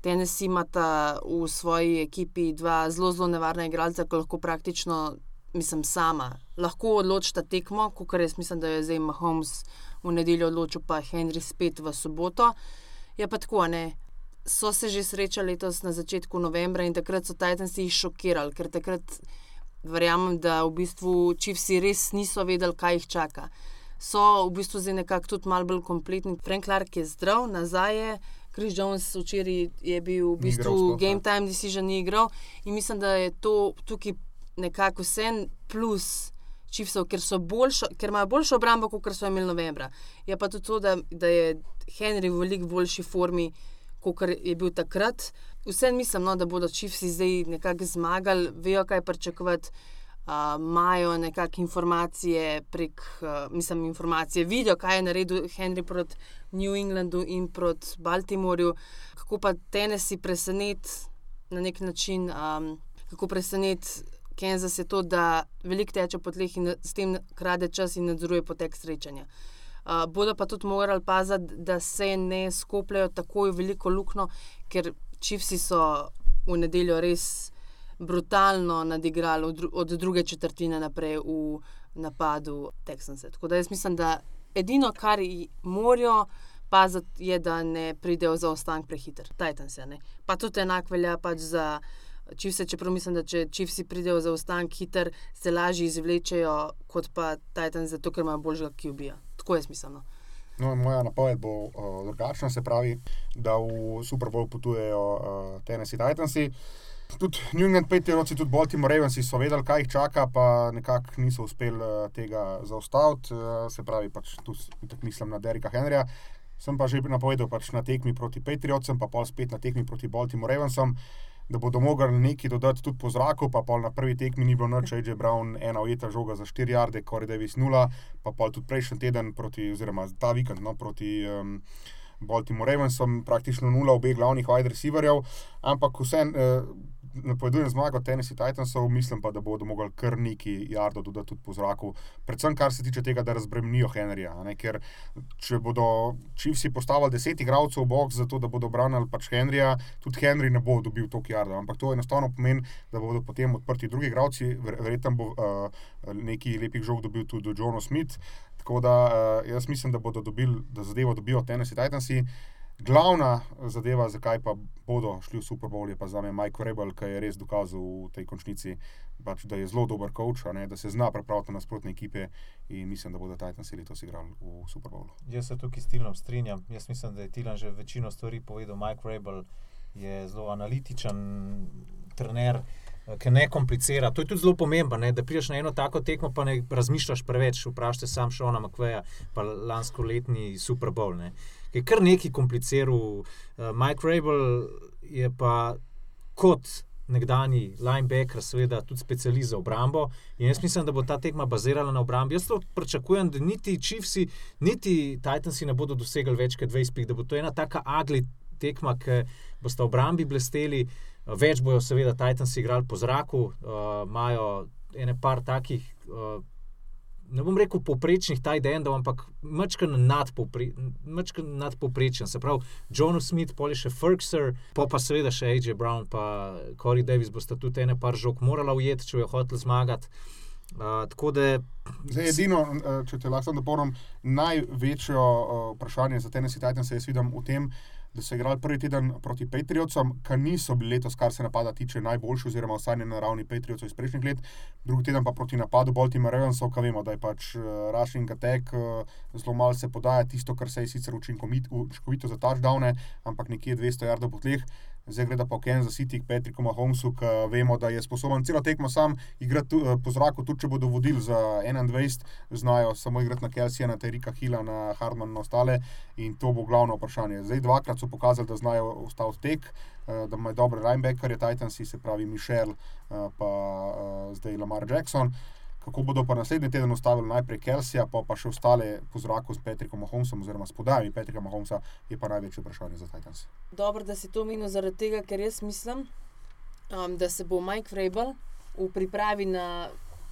Tennessee imata v svoji ekipi dva zelo, zelo nevarna igralca, ki lahko praktično, mislim, sama lahko odločita tekmo, kot jaz mislim, da je zdaj Mahomes v nedeljo odločil, pa Henry spet v soboto. Je pa tako, ne. So se že srečali letos na začetku novembra in takrat so Titansi jih šokirali, ker takrat verjamem, da v bistvu Chiefsi res niso vedeli, kaj jih čaka. So v bistvu zdaj nekako tudi malo bolj kompletni. Frank Clark je zdrav, nazaj je. Chris Jones včeraj je bil v igral bistvu sploh, ne. game time decision, ni igral in mislim, da je to tukaj nekako vse plus. Chiefsov, ker, so boljšo, ker imajo boljšo obrambo, kot so imeli novembra. Je pa tudi to, da, da je Henry v veliko boljši formi, kot je bil takrat. Vsem mislim, no, da bodo Chiefsi zdaj nekako zmagali, vejo, kaj pričakovati. Uh, imajo nekakšne informacije prek, uh, mislim, informacije, vidijo, kaj je naredil Henry proti New Englandu in proti Baltimorju, kako pa Tennessee preseneti na nek način, um, kako preseneti. Kansas je to, da veliko teče po tleh in s tem krade čas in nadzoruje potek srečanja. Uh, bodo pa tudi morali paziti, da se ne skopljajo tako veliko luknjo, ker Čivsi so v nedeljo res brutalno nadigrali od, dru od druge četrtine naprej v napadu Texanse. Tako da jaz mislim, da edino, kar morajo paziti, je, da ne pridejo za ostanek prehiter. Titans je. Ne? Pa tudi enak velja pač za. Čivse, čeprav mislim, da če čivsi pridejo za ostanek hiter, se lažje izvlečejo kot pa Titan, zato ker imajo boljšega QB-ja. Tako je smiselno. No, moja napoved bo uh, drugačna, se pravi, da v Super Bowl potujejo uh, Tennessee Titansi. Tudi New England Patriots, tudi Baltimore Ravens so vedeli, kaj jih čaka, pa nekako niso uspeli uh, tega zaustaviti. Uh, se pravi, pač tu mislim na Derika Henrya. Sem pa že napovedal pač na tekmi proti Patriotsom, pa pol spet na tekmi proti Baltimore Ravensom. da bodo mogli nekaj dodati tudi po zraku, pa pol na prvi tekmi ni bilo noč, AJ Brown, ena ujeta žoga za 4 jarde, Corey Davis 0, pa pol tudi prejšnji teden proti, oziroma ta vikend no, proti. Um, Baltimore Ravensom, praktično nula obeh glavnih wide receiverjev, ampak vse, eh, napovedujem zmago Tennessee Titansov, mislim pa, da bodo mogli kar neki jardo dodati tudi po zraku. Predvsem kar se tiče tega, da razbremenijo Henryja. Ker če bodo Chiefsi postavili deset igralcev v box, zato da bodo branili pač Henryja, tudi Henry ne bo dobil toliko jardov. Ampak to enostavno pomeni, da bodo potem odprti drugi igralci, ver, verjetno bo uh, neki lepih žog dobil tudi Jono Smith. Tako da uh, jaz mislim, da bodo dobili, da zadevo dobijo Tennessee Titansi. Glavna zadeva, zakaj pa bodo šli v Super Bowl, je pa za me Mike Rebel, ki je res dokazal v tej končnici, pač, da je zelo dober coach, ne, da se zna pripraviti na nasprotne ekipe in mislim, da bodo Titansi letos igrali v Super Bowlu. Jaz se tukaj s Tilom strinjam. Jaz mislim, da je Tilan že večino stvari povedal. Mike Rabel je zelo analitičen trener, ki ne komplicira. To je tudi zelo pomembno, ne, da prideš na eno tako tekmo, pa ne razmišljaš preveč. Vprašaj sam Šona McVeja, pa lansko letni Super Bowl. Ne. Ki je kar nekaj kompliciral. Uh, Mike Rabel je pa kot nekdani linebacker, seveda tudi specialist za obrambo. In jaz mislim, da bo ta tekma bazirala na obrambi. Jaz to pričakujem, da niti Chiefsi, niti Titansi ne bodo dosegli več kot 20 pik, da bo to ena taka agli tekma, ki bosta obrambi blesteli. Več bojo, seveda, Titansi igrali po zraku, uh, imajo ene par takih. Uh, Ne bom rekel poprečnih taj dendov, ampak mečken nadpopre, nadpoprečen. Se pravi, John Smith, poli še Ferguson, pa pa seveda še AJ Brown, pa Corey Davis bosta tudi ene par žog morala ujeti, če jo hotel zmagati. Uh, da. Zdaj, edino, če te lahko dopolnim, največje uh, vprašanje za Tennessee Titans je, jaz vidim v tem, da so igrali prvi teden proti Patriotsom, ki niso bili letos, kar se napada tiče, najboljši, oziroma vsaj na ravni Patriotsov iz prejšnjih let, drugi teden pa proti napadu Baltimore Ravensov, ki vemo, da je pač uh, rushing attack, uh, zelo malo se podaja tisto, kar se je sicer učinkovito za touchdowne, ampak nekje 200 jardov po tleh. Zdaj gre pa v Kansas City k Patricku Mahomesu, ki vemo, da je sposoben celo tekmo sam igrati po zraku, tudi če bodo vodili za 21, znajo samo igrati na Kelsija, na Terika Hila, na Hardman, na ostale in to bo glavno vprašanje. Zdaj dvakrat so pokazali, da znajo ustaviti tek, da imajo dobre linebackerje, Titansi, se pravi Mišel, pa zdaj Lamar Jackson. Kako bodo pa naslednji teden ustavili najprej Kelsija, pa pa še ostale po zraku s Patrickom Mahomesom, oziroma s podajami Patricka Mahomesa, je pa največje vprašanje za Titans. Dobro, da si to minil zaradi tega, ker jaz mislim, um, da se bo Mike Vrabel v pripravi na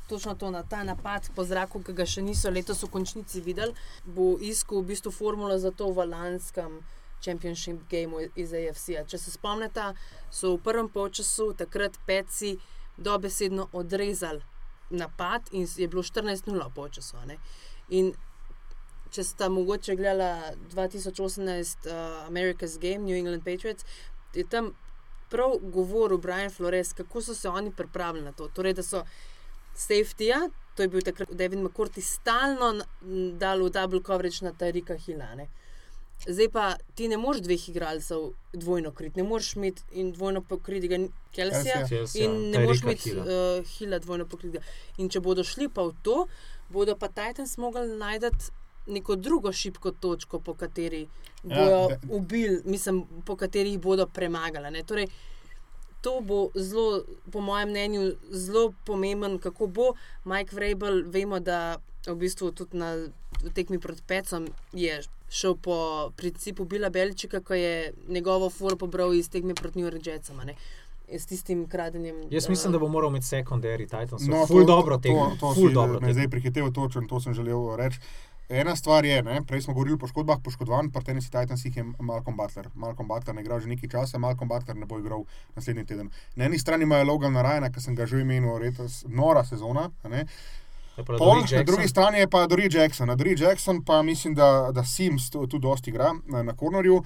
točno to, na ta napad po zraku, ki ga še niso letos v končnici videli, bo iskal v bistvu formulo za to v lanskem. Championship game iz AFC. -a. Če se spomnite, so v prvem polčasu takrat peci dobesedno odrezali napad in je bilo 14-0 po času. In če ste mogoče gledali 2018 uh, America's Game, New England Patriots, je tam prav govoril Brian Flores, kako so se oni pripravili na to. Torej, da so safety-ja, to je bil takrat David McCourty, stalno dal v double coverage na Tarika Hilane. Zdaj pa ti ne moreš dveh igralcev dvojno kriti, ne moreš imeti in dvojno pokriti Kelsija, in ne moreš imeti uh, Hila dvojno pokriti. In če bodo šli pa v to, bodo pa Titans mogli najti neko drugo šibko točko, po kateri bodo ja, ubili, mislim, po kateri jih bodo premagali. Torej, to bo zelo, po mojem mnenju, zelo pomemben, kako bo Mike Vrabel, vemo, da v bistvu tudi na tekmi proti Pecom je šel po principu Bila Belčika, ko je njegovo furo pobral iz tekme proti New York Jetsom. S tistim kradenjem. Jaz mislim, da bo moral imeti sekundari Titans. No, ful to, dobro tega. To, to, to me zdaj prihitev točen, to sem želel reči. Ena stvar je, ne, prej smo govorili o poškodbah, poškodovan, pa tenis Titans jih je Malcolm Butler. Malcolm Butler ne igra že nekaj časa, Malcolm Butler ne bo igral naslednji teden. Na eni strani imajo Logan Ryan, ki sem ga že imenil, retos, nora sezona. Ne. Pol, na drugi strani je pa Dori Jackson. Na Dori Jackson pa mislim, da, da Sims tu dosti igra na, na kornerju.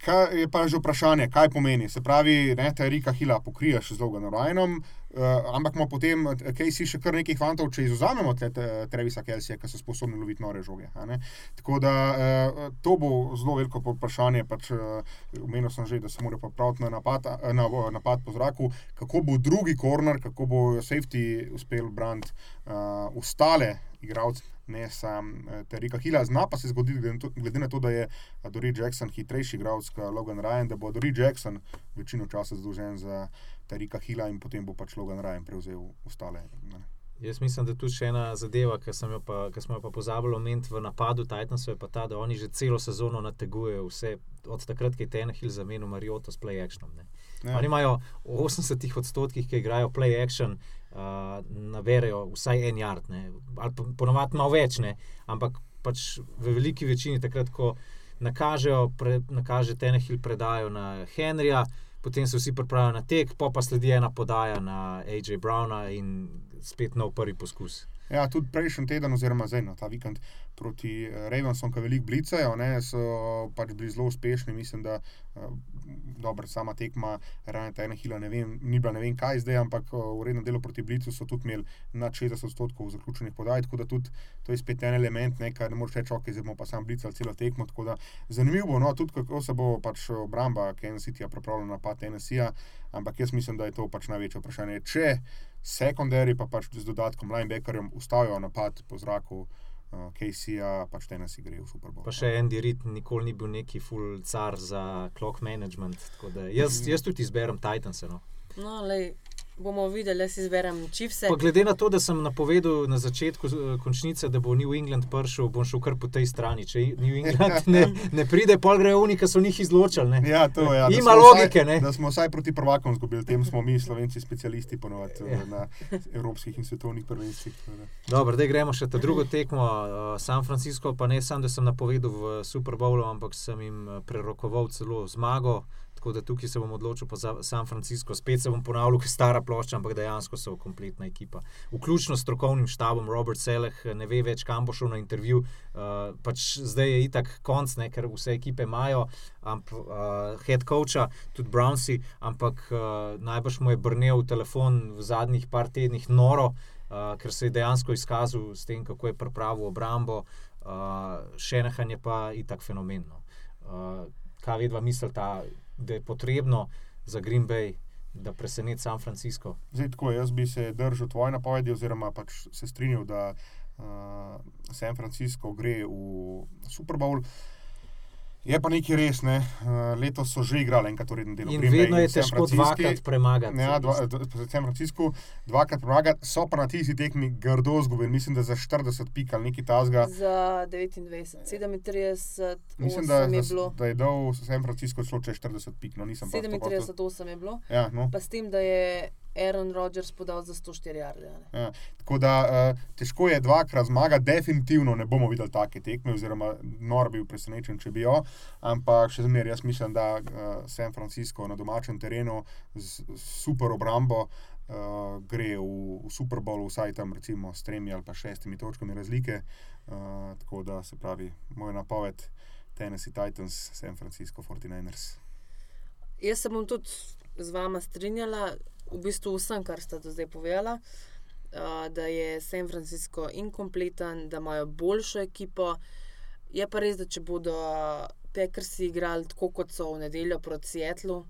Kaj je pa že vprašanje, kaj pomeni? Se pravi, ne, ta Rika Hila pokriješ z Loganom Ryanom, uh, ampak ima potem, kaj si še kar nekaj fantov, če izuzamemo te Trevisa Kelsija, ki so sposobni loviti nore žoge. Tako da uh, to bo zelo veliko vprašanje. Pač, uh, Umenil sem že, da se mora popraviti na napad, na, napad po zraku, kako bo drugi korner, kako bo safety uspel brand uh, ostale igralce ne sam uh, Terika Hila. Zna pa se zgoditi, glede na to, da je Dory Jackson hitrejši igralec kot Logan Ryan, da bo Dory Jackson večino časa zadolžen za Terika Hila in potem bo pač Logan Ryan prevzel ostale. Ne. Jaz mislim, da je tu še ena zadeva, ki jo pa, ki smo jo pa pozabili omeniti v napadu Titansov, je pa ta, da oni že celo sezono nategujejo vse, od takrat, ko je Tenehill zamenil Mariota s play actionom. Ne. Ja. Oni imajo v 80 odstotkih, ki igrajo play action, uh, naberejo vsaj en yard, ne. ali po- ponovadi malo več, ne. ampak pač v veliki večini takrat, ko nakažejo, pre, nakaže Tenehill predajo na Henryja, potem se vsi pripravijo na tek, pa pa sledi ena podaja na AJ Browna in spet nov prvi poskus. Ja, tudi prejšnji teden, oziroma zdaj no, ta vikend proti eh, Ravensom, ki veliko blicajo, ne, so pač bili zelo uspešni. Mislim, da uh, dobro, sama tekma Rajna Tenehila ne vem, ni bila ne vem kaj zdaj, ampak uh, v rednem delu proti Blicu so tudi imeli nad 60 odstotkov zaključenih podaj, tako da tudi to je spet en element, ne, kar ne moreš reči, ok, zdaj bomo pa sam blicali celo tekmo. Tako da zanimivo bo, no, tudi kako se bo pač obramba Kansas Cityja pripravljala na napad Tennessee, ampak jaz mislim, da je to pač največje vprašanje. Če sekundari pa pač z dodatkom linebackerjem ustavijo napad po zraku. Uh, KC-ja pač Tennessee gre v Super Bowl. Pa še Andy Reid nikoli ni bil neki full car za clock management. tako da Jaz, jaz tudi izberem Titanse. No. No, lej, bomo videli, jaz izberem čivse. Pa glede na to, da sem napovedal na začetku eh, končnice, da bo New England prišel, bom šel kar po tej strani. Če New England ne, ne pride, pol grejo oni, ki so njih izločili. Ne. Ja, to je. Ja, da Ima logike, vsaj, ne? Da smo vsaj proti prvakom izgubili, tem smo mi, slovenci, specialisti ponovadi Ja. na evropskih in svetovnih prvenstvih. da. Dobro, zdaj gremo še ta drugo tekmo. San Francisco, pa ne samo, da sem napovedal v Super Bowlu, ampak sem jim eh, prerokoval celo zmago. Tako da tukaj se bom odločil za San Francisco. Spet se bom ponavljal, ker je stara plošča, ampak dejansko so kompletna ekipa. Vključno s strokovnim štabom, Robert Seleh ne ve več, kam bo šel na intervju. Uh, pač zdaj je itak konc, ne, ker vse ekipe imajo, amp, uh, head coacha, tudi Brownsi, ampak uh, najbrž mu je brnil telefon v zadnjih par tednih noro uh, ker se je dejansko izkazal s tem, kako je pripravil obrambo. Uh, Šenahan je pa itak fenomenno. Uh, kaj vedva mislita, da je potrebno za Green Bay, da preseneti San Francisco? Zdaj, tako, jaz bi se držal tvoje napovedi, oziroma pač se strinjal, da uh, San Francisco gre v Super Bowl. Je pa nekaj res, ne? uh, letos so že igrali enkrat v rednem delu. In Green Bay vedno je San težko dvakrat premagati. Ja, dva, v San Franciscu dvakrat premagati, so pa na tisti tekmi grdo izgubili, mislim, da za 40 pik ali nekaj tasga. Za 29, 37, Mislim, 8 da, je da, bilo. da je dal San Francisco šlo čez 40 pik, no nisem pa 37, 8 je bilo. Ja, no. Pa s tem, da je Aaron Rodgers podal za 104 jarde. Ja, tako da uh, težko je dvakrat zmagati, definitivno ne bomo videli take tekme, oziroma nor bi bil presenečen, če bi jo. Ampak še zmeraj jaz mislim, da uh, San Francisco na domačem terenu z z super obrambo uh, gre v, v Super Bowl, vsaj tam recimo s tremi ali pa šestimi točkami razlike. Uh, tako da se pravi, moj napoved Tennessee Titans, San Francisco 49ers. Jaz se bom tudi z vama strinjala, v bistvu vsem, kar sta do zdaj povedala, uh, da je San Francisco inkompleten, da imajo boljšo ekipo. Je pa res, da če bodo Pekrsi igrali tako, kot so v nedeljo proti Seattlu,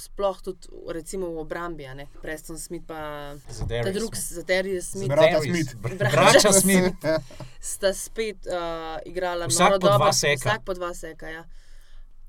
sploh tudi recimo v obrambi, a ne Preston Smith pa ta drug. Zadarius Smith. Darius, Smith. br- Braća Braća Smith. sta spet uh, igrala Vsak po dva dobro, seka. Vsak po dva seka. Ja.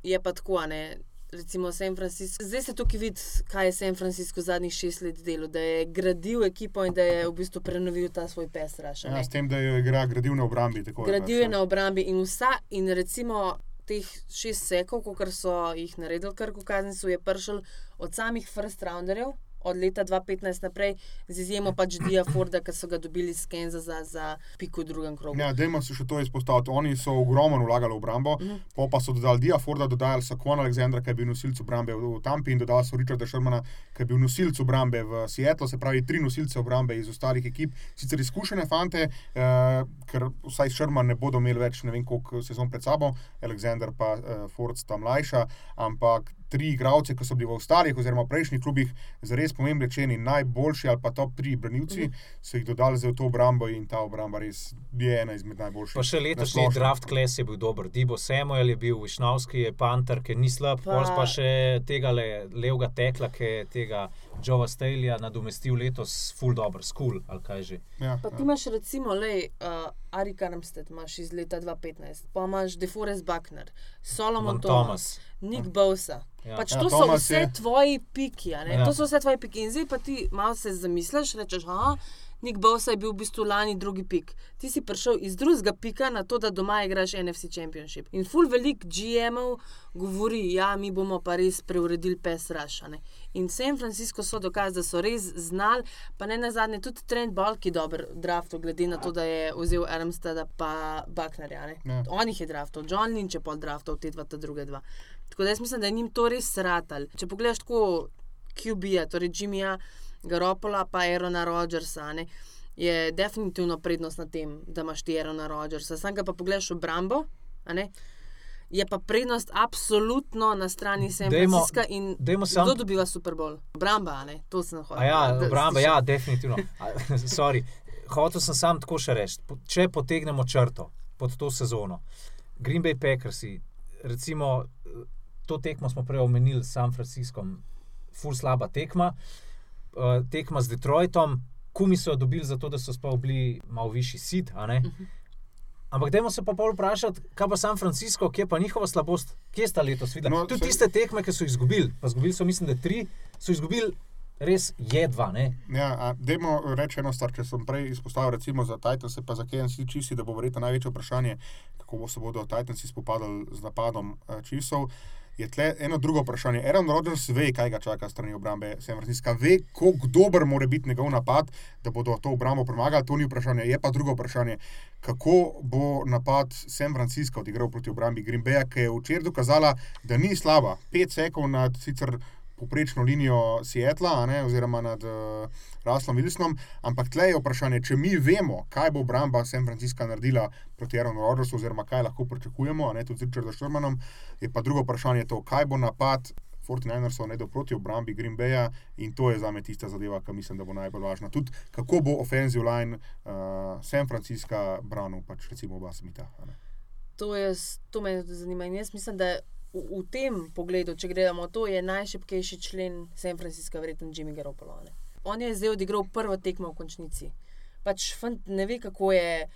Je pa tako, a ne. Recimo San Francisco. Zdaj se tukaj vidi, kaj je San Francisco zadnjih šest let delal, da je gradil ekipo in da je v bistvu prenovil ta svoj pesraš. a ne. Ja, s tem, da je igra gradil na obrambi. Gradil je pač, na obrambi in vsa, in recimo teh šest sekov, kot so jih naredili, kar v kaznicu je prišel od samih first rounderjev. Od leta 2015 naprej, z izjemo pač Dija Forda, ki so ga dobili iz Kansasa za piko v drugem krogu. Ja, dajmo se še to izpostaviti. Oni so ogromno vlagali v obrambo, Mhm. po pa so dodali Diaforda, dodali so Kwon Aleksandra, ki je bil nosilec obrambe v Tampi, in dodali so Richarda Shermana, ki je bil nosilec obrambe v Seattlu, se pravi tri nosilce obrambe iz ostalih ekip. Sicer izkušene fante, eh, ker vsaj Sherman ne bodo imeli več ne vem koliko sezon pred sabo, Aleksandr pa eh, Ford sta mlajša, ampak tri igralce, ki so bili v ostalih oziroma prejšnjih klubih za res pomembne čeni, najboljši ali pa top tri branilci, so jih dodali za to obrambo in ta obramba res je ena izmed najboljših. Pa še letošnji draft kles je bil dober. Dibo Samuel je bil, Višnovski je Panter, ki ni slab, Pa- pa, še tega le, levega tekla, ki je tega Joe Stalija nadomestil letos full dobro, school ali kaj že. Ja, Pa ti imaš recimo, le, uh, Ari Karmsted, imaš iz leta 2015, pa imaš DeForest Buckner, Solomon Thomas, Thomas. Nick Bosa. Ja. Pač Ja, to so Thomas vse je- tvoji piki, a ne? Ja. to so vse tvoji piki. In zdaj pa ti malo se zamisliš, rečeš, ah, Nick Bosa je bil v bistvu lani drugi pik. Ti si prišel iz drugega pika na to, da doma igraš NFC Championship. In full velik GM-ov govori, ja, mi bomo pa res preuredili pes rašane. In San Francisco so dokazali, da so res znali, pa ne na zadnje, tudi Trent Balki dober draftov, glede na to, da je vzel Armstada pa Bucknerja. ne. Ja. On jih je draftov, John Lynch je pol draftov, te dva, ta druge dva. Tako da jaz mislim, da je njim to res sratal. Če pogledaš tako QB-ja, torej Jimmyja, Garopola pa Aerona Rodgersa, ne, je definitivno prednost na tem, da imaš ti Aerona Rodgersa. Sam ga pa pogledaš obrambo, ne. Je pa prednost absolutno na strani San Francisca in dajmo sam- kdo dobiva Super Bowl? Obramba, ne, to sem hotel. Ja, da- obramba, slišal. ja, definitivno. Sorry. Hotel sem sam tako še reči. Če potegnemo črto pod to sezono, Green Bay Packersi, recimo to tekmo smo prej omenili s San Franciscom, ful slaba tekma, eh, tekma z Detroitom, kumi so jo dobili zato, da so sploh bili malo višji sit, a ne? Ampak dajmo se pa pol vprašati, kaj pa San Francisco, kje je pa njihova slabost, kje sta letos videla. No, Tudi saj- tiste tekme, ki so jih izgubili, pa izgubili so, mislim, da tri, so izgubili res jedva. Ne? Ja, a, dajmo reči eno stvar, če sem prej izpostavil, recimo za Titans, pa za KNC Chiefs, da bo verjetno največje vprašanje, kako bo se bodo Titansi spopadali z napadom uh, Chiefsov. Je tle eno drugo vprašanje. Aaron Rodgers ve, kaj ga čaka strani obrambe San Francisca, ve, kako dober mora biti njegov napad, da bodo to obrambo premagali. To ni vprašanje. Je pa drugo vprašanje, kako bo napad San Francisca odigral proti obrambi Green Bay, ki je včeraj dokazala, da ni slaba. Pet sekov nad sicer poprečno linijo Seatla, a ne, oziroma nad uh, Ruslom Wilsonom, ampak tle je vprašanje, če mi vemo, kaj bo obramba San Francisca naredila proti Aaronu Rodgersu, oziroma kaj lahko pričakujemo, ne tudi z Richardom Šturmanom, je pa drugo vprašanje to, kaj bo napad 49ersov naredil proti obrambi Green Baya in to je za me tista zadeva, ki mislim, da bo najbolj važna. Tudi kako bo offensive line uh, San Francisca branil, pač recimo oba Smitha. a ne. To, je, to me zanima. In jaz mislim, da v, v tem pogledu, če gledamo, to je najšipkejši člen San Francisca, verjetno Jimmy Garoppolo. ne. On je zdaj odigral prvo tekmo v končnici. Pač fant ne ve, kako je.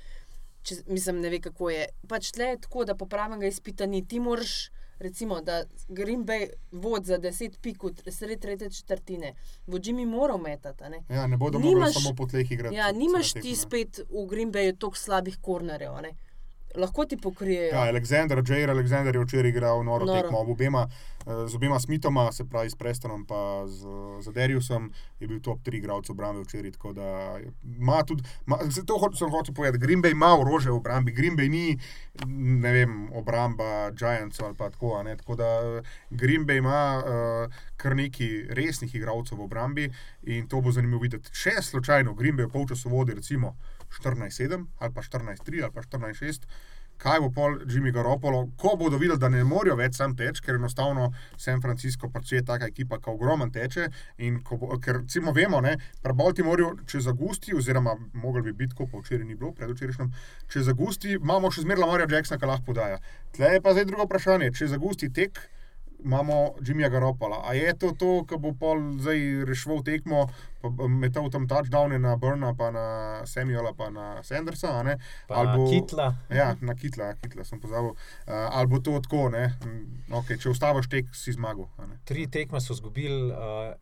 Če, mislim, ne ve, kako je. Pač tle je tako, da popravnega izpita ni. Ti moraš, recimo, da Green Bay vod za 10 pik v sred tretje četrtine. Bo Jimmy moral metati. ne. Ja, ne bodo mogli samo po tleh igrati. Ja, nimaš ti spet v Green Bayu toliko slabih kornerjev. ne. Lahko ti pokrijejo. Ja, Aleksandr, Jair Alexander je včeraj igral noro, Noro. tekmo ob obema, eh, z obema Smithoma, se pravi s Prestonom in z, z Deriusom, je bil top 3 igralcev obrambe včeraj. Tako da ima tudi, ma, to hoč- sem hotel povedati, Green Bay ima orože v obrambi, Green Bay ni, ne vem, obramba Giantsov ali pa tako. ne, Tako da eh, Green Bay ima uh, kar nekaj resnih igralcev v obrambi in to bo zanimivo videti. Če slučajno Green Bay v polčasu vodi recimo 14-7 ali pa 14-3 ali pa 14-6 kaj bo pol Jimmy Garoppolo, ko bodo videli, da ne morejo več sam teči, ker enostavno San Francisco pač je taka ekipa, ki ogromen teče. Bo, ker recimo vemo, ne, pri Baltimorju, če zagusti, oziroma mogli bi biti, ko pa včeraj ni bilo, predvčerajšnjem, če zagusti, imamo še zmeraj Lamarja Jacksona, ki lahko podaja. Tle je pa zdaj drugo vprašanje, če zagusti tek. Imamo Jimmyja Garopola. A je to to, ki bo pol zdaj rešil tekmo, pa metal tam touchdowne na Brna, pa na Samuela, pa na Sandersa, a ne? Pa Ali bo- Kitla. Ja, na kitla, kitla sem pozabil. Uh, ali bo to tako, ne? Mm, Okay, če ustaviš tek, si zmagal. a ne. Tri tekme so izgubili, uh,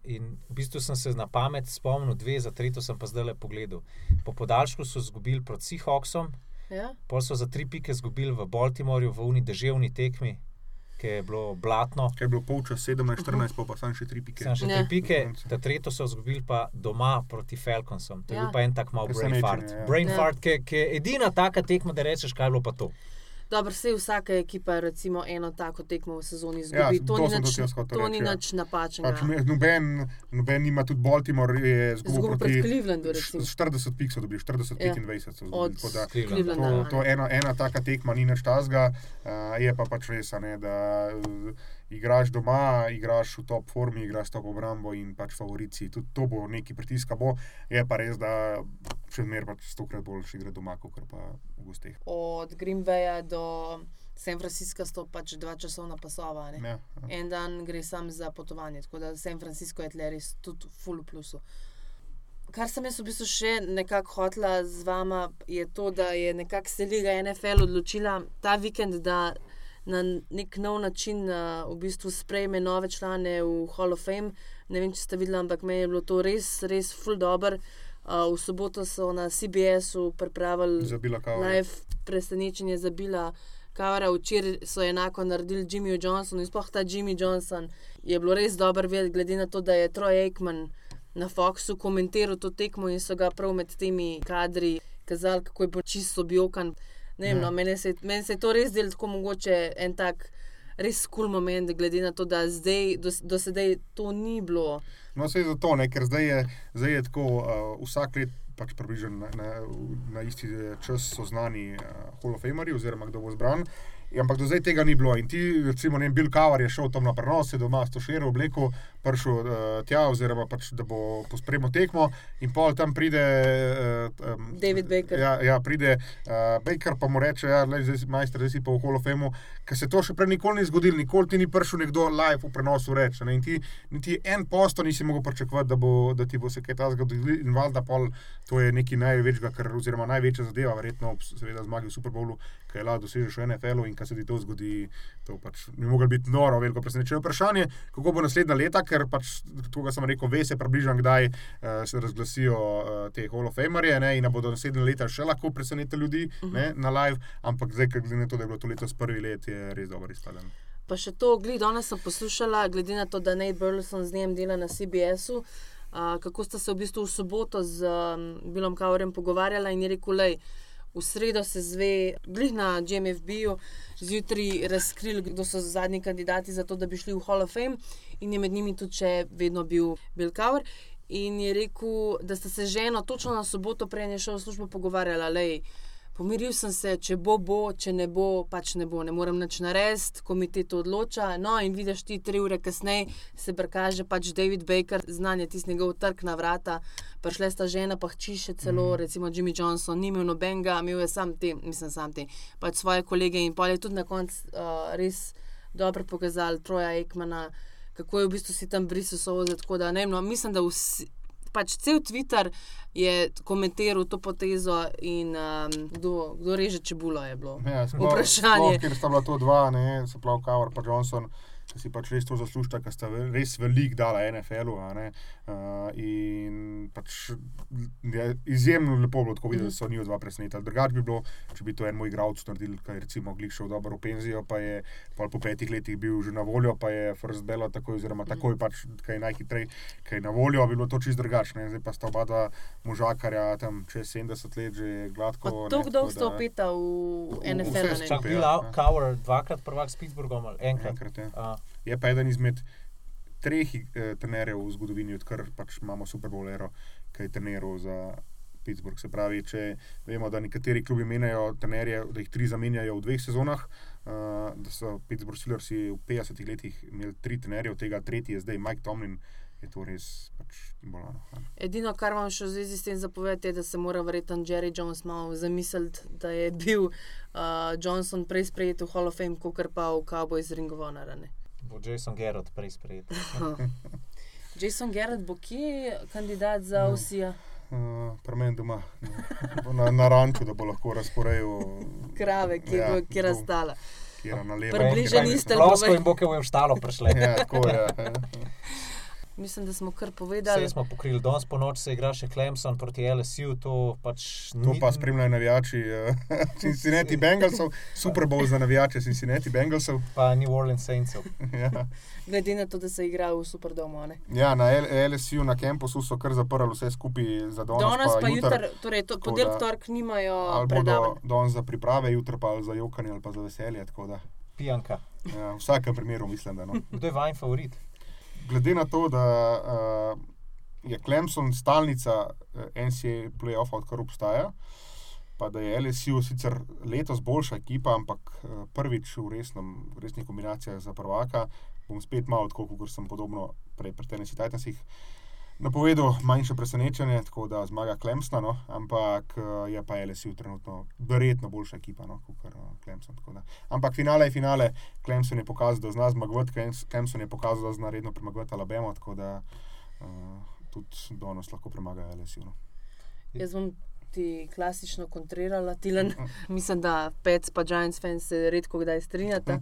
in v bistvu sem se na pamet spomnil, dve, za tretjo sem pa zdaj le pogledal. Po podaljšku so izgubili proti Seahawksom, Ja? pol so za tri pike izgubili v Baltimorju, v uni deževni tekmi, ki je bilo blatno. Ker je bilo polčas 17-14, pa, pa sem še tri pike. Še Ja. tri pike, ta tretjo so izgubili pa doma proti Falconsom. To je Ja. bil pa en tak mal brain fart. ja. Brain Ja. fart, ki je edina taka tekma, da rečeš, kaj je bilo pa to. Dobro, vse vsaka ekipa recimo eno tako tekmo v sezoni Ja, izgubi. to to ni sem nič, to reči, ni ja. nič napačnega. Pač, noben, noben ima tudi Baltimore, je izgubil proti Clevelandu, recimo. š- 40 pik so dobili, 40 Ja. 25 so Od dobili. tako da. To, to ena, ena taka tekma ni nič tazga, uh, je pa pač res, ne, da uh, igraš doma, igraš v top formi, igraš top obrambo in pač favorici. Tudi to bo neki pritiska. Bo. Je pa res, da še zmeraj pač stokrat boljši igra doma, kot pa v gosteh. Od Green Baya do San Francisca sta pač dva časovna pasova. ne. Ja, ja. En dan gre sam za potovanje, tako da San Francisco je tle res tudi full plusu. Kar sem jaz v bistvu še nekako hotla z vama, je to, da je nekako se Liga NFL odločila ta vikend, da na nek nov način uh, v bistvu sprejme nove člane v Hall of Fame. Ne vem, če ste videli, ampak meni je bilo to res, res full dobro. Uh, v soboto so na CBS-u pripravili live presenečenje za Bila Kavara. Včeraj so enako naredili Jimmyju Johnsonu in sploh ta Jimmy Johnson je bilo res dobro videti, glede na to, da je Troy Aikman na Foxu komentiral to tekmo in so ga prav med temi kadri kazali, kako je bil čisto objokan. Ne vem, Ja. no, meni se, meni se to res zdelo tako mogoče en tak. Res kul cool moment, glede na to, da zdaj, do, do sedaj to ni bilo. No, se je zato, ne, ker zdaj je, zdaj je tako, uh, vsak let pač približno na, na, na isti eh, čas so znani uh, Hall of Famerji, oziroma kdo bo zbran. Ja, Ampak do zdaj tega ni bilo. In ti, recimo, ne Bill Kavar je šel tam na prenos, je doma s to šero obleko, prišel uh, tja, oziroma pač, da bo pospremil tekmo, in pol tam pride. Uh, um, David Baker. Ja, ja pride uh, Baker, pa mu reče, da ja, je majster, zdaj si pa v Hall of Fameu, ker se to še prej nikoli ni zgodilo, nikoli ti ni prišel nekdo live v prenosu reči. ne, In ti niti en posto nisi mogel pričakovati, da, bo, da ti bo se kaj takega zgodilo. In valjda pol to je nekaj največjega, kar, oziroma največja zadeva, verjetno ob seveda zmagi v Super Bowlu, ki je lahko dosežeš v NFL-u in kar se ti to zgodi, to pač bi moglo biti noro, veliko presenečenje. Vprašanje, kako bo naslednja leta, ker pač, kot sem rekel, ve se približno, kdaj uh, se razglasijo uh, te Hall of Famerje ne, in da bodo naslednje leta še lahko presenetili ljudi uh -huh. ne, na live, ampak zdaj, ker glede na to, da je bilo to letos prvi let, je res dobro izpadeno. Pa še to, glede danes sem poslušala, glede na to, da Nate Burleson z njim dela na CBS-u, uh, kako sta se v bistvu v soboto z um, Bilom Kaurem pogovarjala in je rekel, lej, v sredo se zve, glih na GMFB-ju, zjutraj razkrili, kdo so zadnji kandidati za to, da bi šli v Hall of Fame in je med njimi tudi še vedno bil Bill Kaur. In je rekel, da sta se ženo točno na soboto, prej šel v službo, pogovarjala, lej, Pomiril sem se, če bo, bo, če ne bo, pač ne bo, ne morem nič narediti, komitet to odloča. No, in vidiš ti tri ure kasneje, se prikaže pač David Baker, znanje tisti njegov trg na vrata, prišle sta žena, pa hči še celo, mm. recimo Jimmy Johnson, ni imel nobenega, imel je sam te, mislim, sam te, pač svoje kolege in pol je tudi na koncu uh, res dobro pokazal Troja Ekmana, kako je v bistvu si tam brisal soze. Tako da ne vem, no, mislim, da vsi pač cel Twitter je komentiral to potezo in um, kdo, kdo reže čebulo je bilo. Ja, Vprašanje. Sploh, ker sta bila to dva, ne, se pravi Kavar in Johnson. Ki si pač res to zaslužita, ker sta ve- res velik dala NFL-u. a ne. Uh, in pač je izjemno lepo bilo tako videti, da so njih dva presenetili. Drugače bi bilo, če bi to en moj igralec naredil, ki je recimo glih šel dobro v penzijo, pa je pol po petih letih bil že na voljo, pa je First Bello takoj, oziroma takoj pač, kaj je najhitrej, kaj je na voljo, bi bilo to čist drugačne. Zdaj pa sta oba dva možakarja tam čez 70 let že gladko. Pa ne, to, kdo tako sta da- opeta v vse NFL. skupaj. Čak Ja, bil ja. Kauer dvakrat prvak s Pittsburghom ali enkrat. Enkrat, ja. A, Je pa eden izmed treh eh, trenerjev v zgodovini, odkar pač imamo Super Bowl ero, ki je treniral za Pittsburgh. Se pravi, če vemo, da nekateri klubi menjajo trenerje, da jih tri zamenjajo v dveh sezonah, uh, da so Pittsburgh Steelers v 50 letih imeli tri trenerje, od tega tretji je zdaj Mike Tomlin, je to res pač bolano. Edino, kar vam še v zvezi s tem zapovedati, je, da se mora verjetno Jerry Jones malo zamisliti, da je bil uh, Johnson prej sprejet v Hall of Fame, kot pa v Cowboys Ring of Honor. ne. Bo Jason Garrett prej sprejet. Jason Garrett bo kje kandidat za No. Osija? Uh, Pri meni doma, na, na ranču, da bo lahko razporejal, Krave, ki Ja, je ja, to. razstala. kjer je na levo. Približani kjer- ste Plosko povej- in bo, ki bo v štalo prišle. Ja, tako je. ja. Mislim, da smo kar Vse povedali. smo pokrili, danes po noč se igra še Clemson proti LSU, to pač To ni- pa spremljajo navijači uh, Cincinnati Bengalsov, Super Bowl za navijače Cincinnati Bengalsov. pa New Orleans Saintsov. Ja, Glede na to, da se igra v Superdomu. a ne. ja na L LSU na kampusu so kar zaprli vse skupaj za danes. Danes pa jutri. jutri, torej to, podelek da- tork nimajo Ali bodo danes za priprave, jutri pa za jokanje ali pa za veselje. tako da, Pijanka. Ja, v vsakem primeru mislim, da no. Kdo je vaš favorit? Glede na to, da uh, je Clemson stalnica uh, NCAA playoffa, odkar obstaja, pa da je LSU sicer letos boljša ekipa, ampak uh, prvič v, resnem, v resnih kombinacijah za prvaka, bom spet malo tako, kot sem podobno prej pri Tennessee Titansih. Napovedal manjše presenečenje, tako da zmaga Klemsna, no, ampak eh, je pa LSU trenutno verjetno boljša ekipa no, kot Klemson. Ampak finale je finale, Klemson je pokazal, da zna zmagovati, Klemson je pokazal, da zna redno premagovati Alabama, tako da uh, tudi donos lahko premaga LSU. No. Jaz bom ti klasično kontrirala, Tilan. Mislim, da Pets pa Giants fans se redko kdaj strinjata.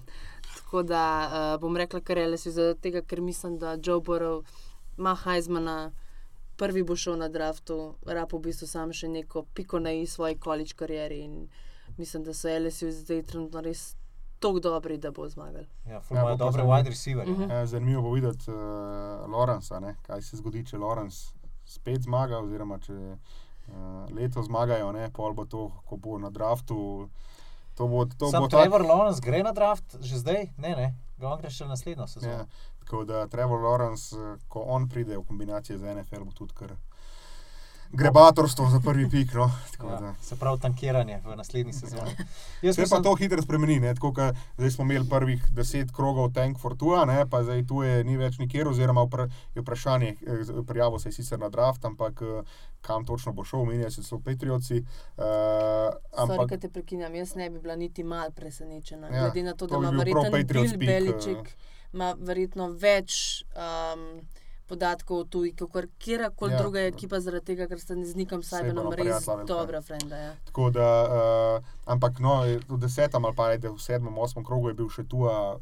Tako da uh, bom rekla, kar je LSU, zato tega, ker mislim, da Joe Burrow ima Heizmana, prvi bo šel na draftu, rab v bistvu sam še neko piko na i svoji količ karieri. In mislim, da so LSU zdaj trenutno res tako dobri, da bo zmagal. Ja, imajo dobre wide receiver. Uh -huh. Ja, zanimivo bo videti uh, Lorenza, ne? kaj se zgodi, če Lorenz spet zmaga, oziroma če uh, leto zmagajo, ne? pol bo to, ko bo na draftu. To bo, to Sam bo Trevor Lawrence gre na draft že zdaj? Ne, ne. Ga on gre še naslednjo sezono. Ja, tako da Trevor Lawrence, eh, ko on pride v kombinacijo z NFL, bo tudi kar grebatorstvo za prvi pik. No? Tako Ja, da- se pravi, tankiranje v naslednji sezoni. Jaz Se pa mislim, to hitro spremeni. ne, Tako, kot zdaj smo imeli prvih deset krogov Tank Fortuna, ne, pa zdaj tu je ni več nikjer, oziroma vpra, je vprašanje, eh, prijavil se je sicer na draft, ampak eh, kam točno bo šel, menijo se celo Patriotsi. Uh, Ampak, ampak Ker te prekinjam, jaz ne bi bila niti mal presenečena. Ja, Ja, Glede na to, da to bi ima verjetno Bill pick, eh. Ima verjetno več um, podatkov o tuji, kot kjerkoli Ja. druga ekipa, zaradi tega, ker sta z Nikom Sajbenom res dobra frenda. Ja. Tako da, uh, ampak no, v desetem ali pa ajde, v sedmem, osmem krogu je bil še tu, uh,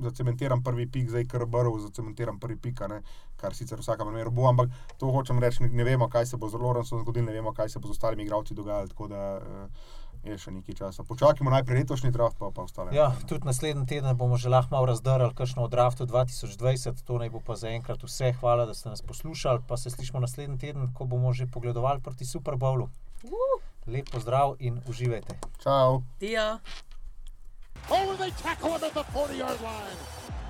zacementiran prvi pik, zdaj kar brv, zacementiran prvi pik, ne, kar sicer v vsakem primeru bo, ampak to hočem reči, ne, vemo, kaj se bo z Lorencem zgodilo, ne vemo, kaj se bo z ostalimi igralci dogajalo, tako da uh, je še nekaj časa. Počakajmo najprej letošnji draft, pa pa ostale. Ja, tudi naslednji teden bomo že lahko malo razdrali, kakšno od draftu 2020. To naj bo pa zaenkrat vse. Hvala, da ste nas poslušali. Pa se slišimo naslednji teden, ko bomo že pogledovali proti Super Bowlu. Lep pozdrav in uživajte. Čau! Dio. Oh, they tackle him at the 40 yard line.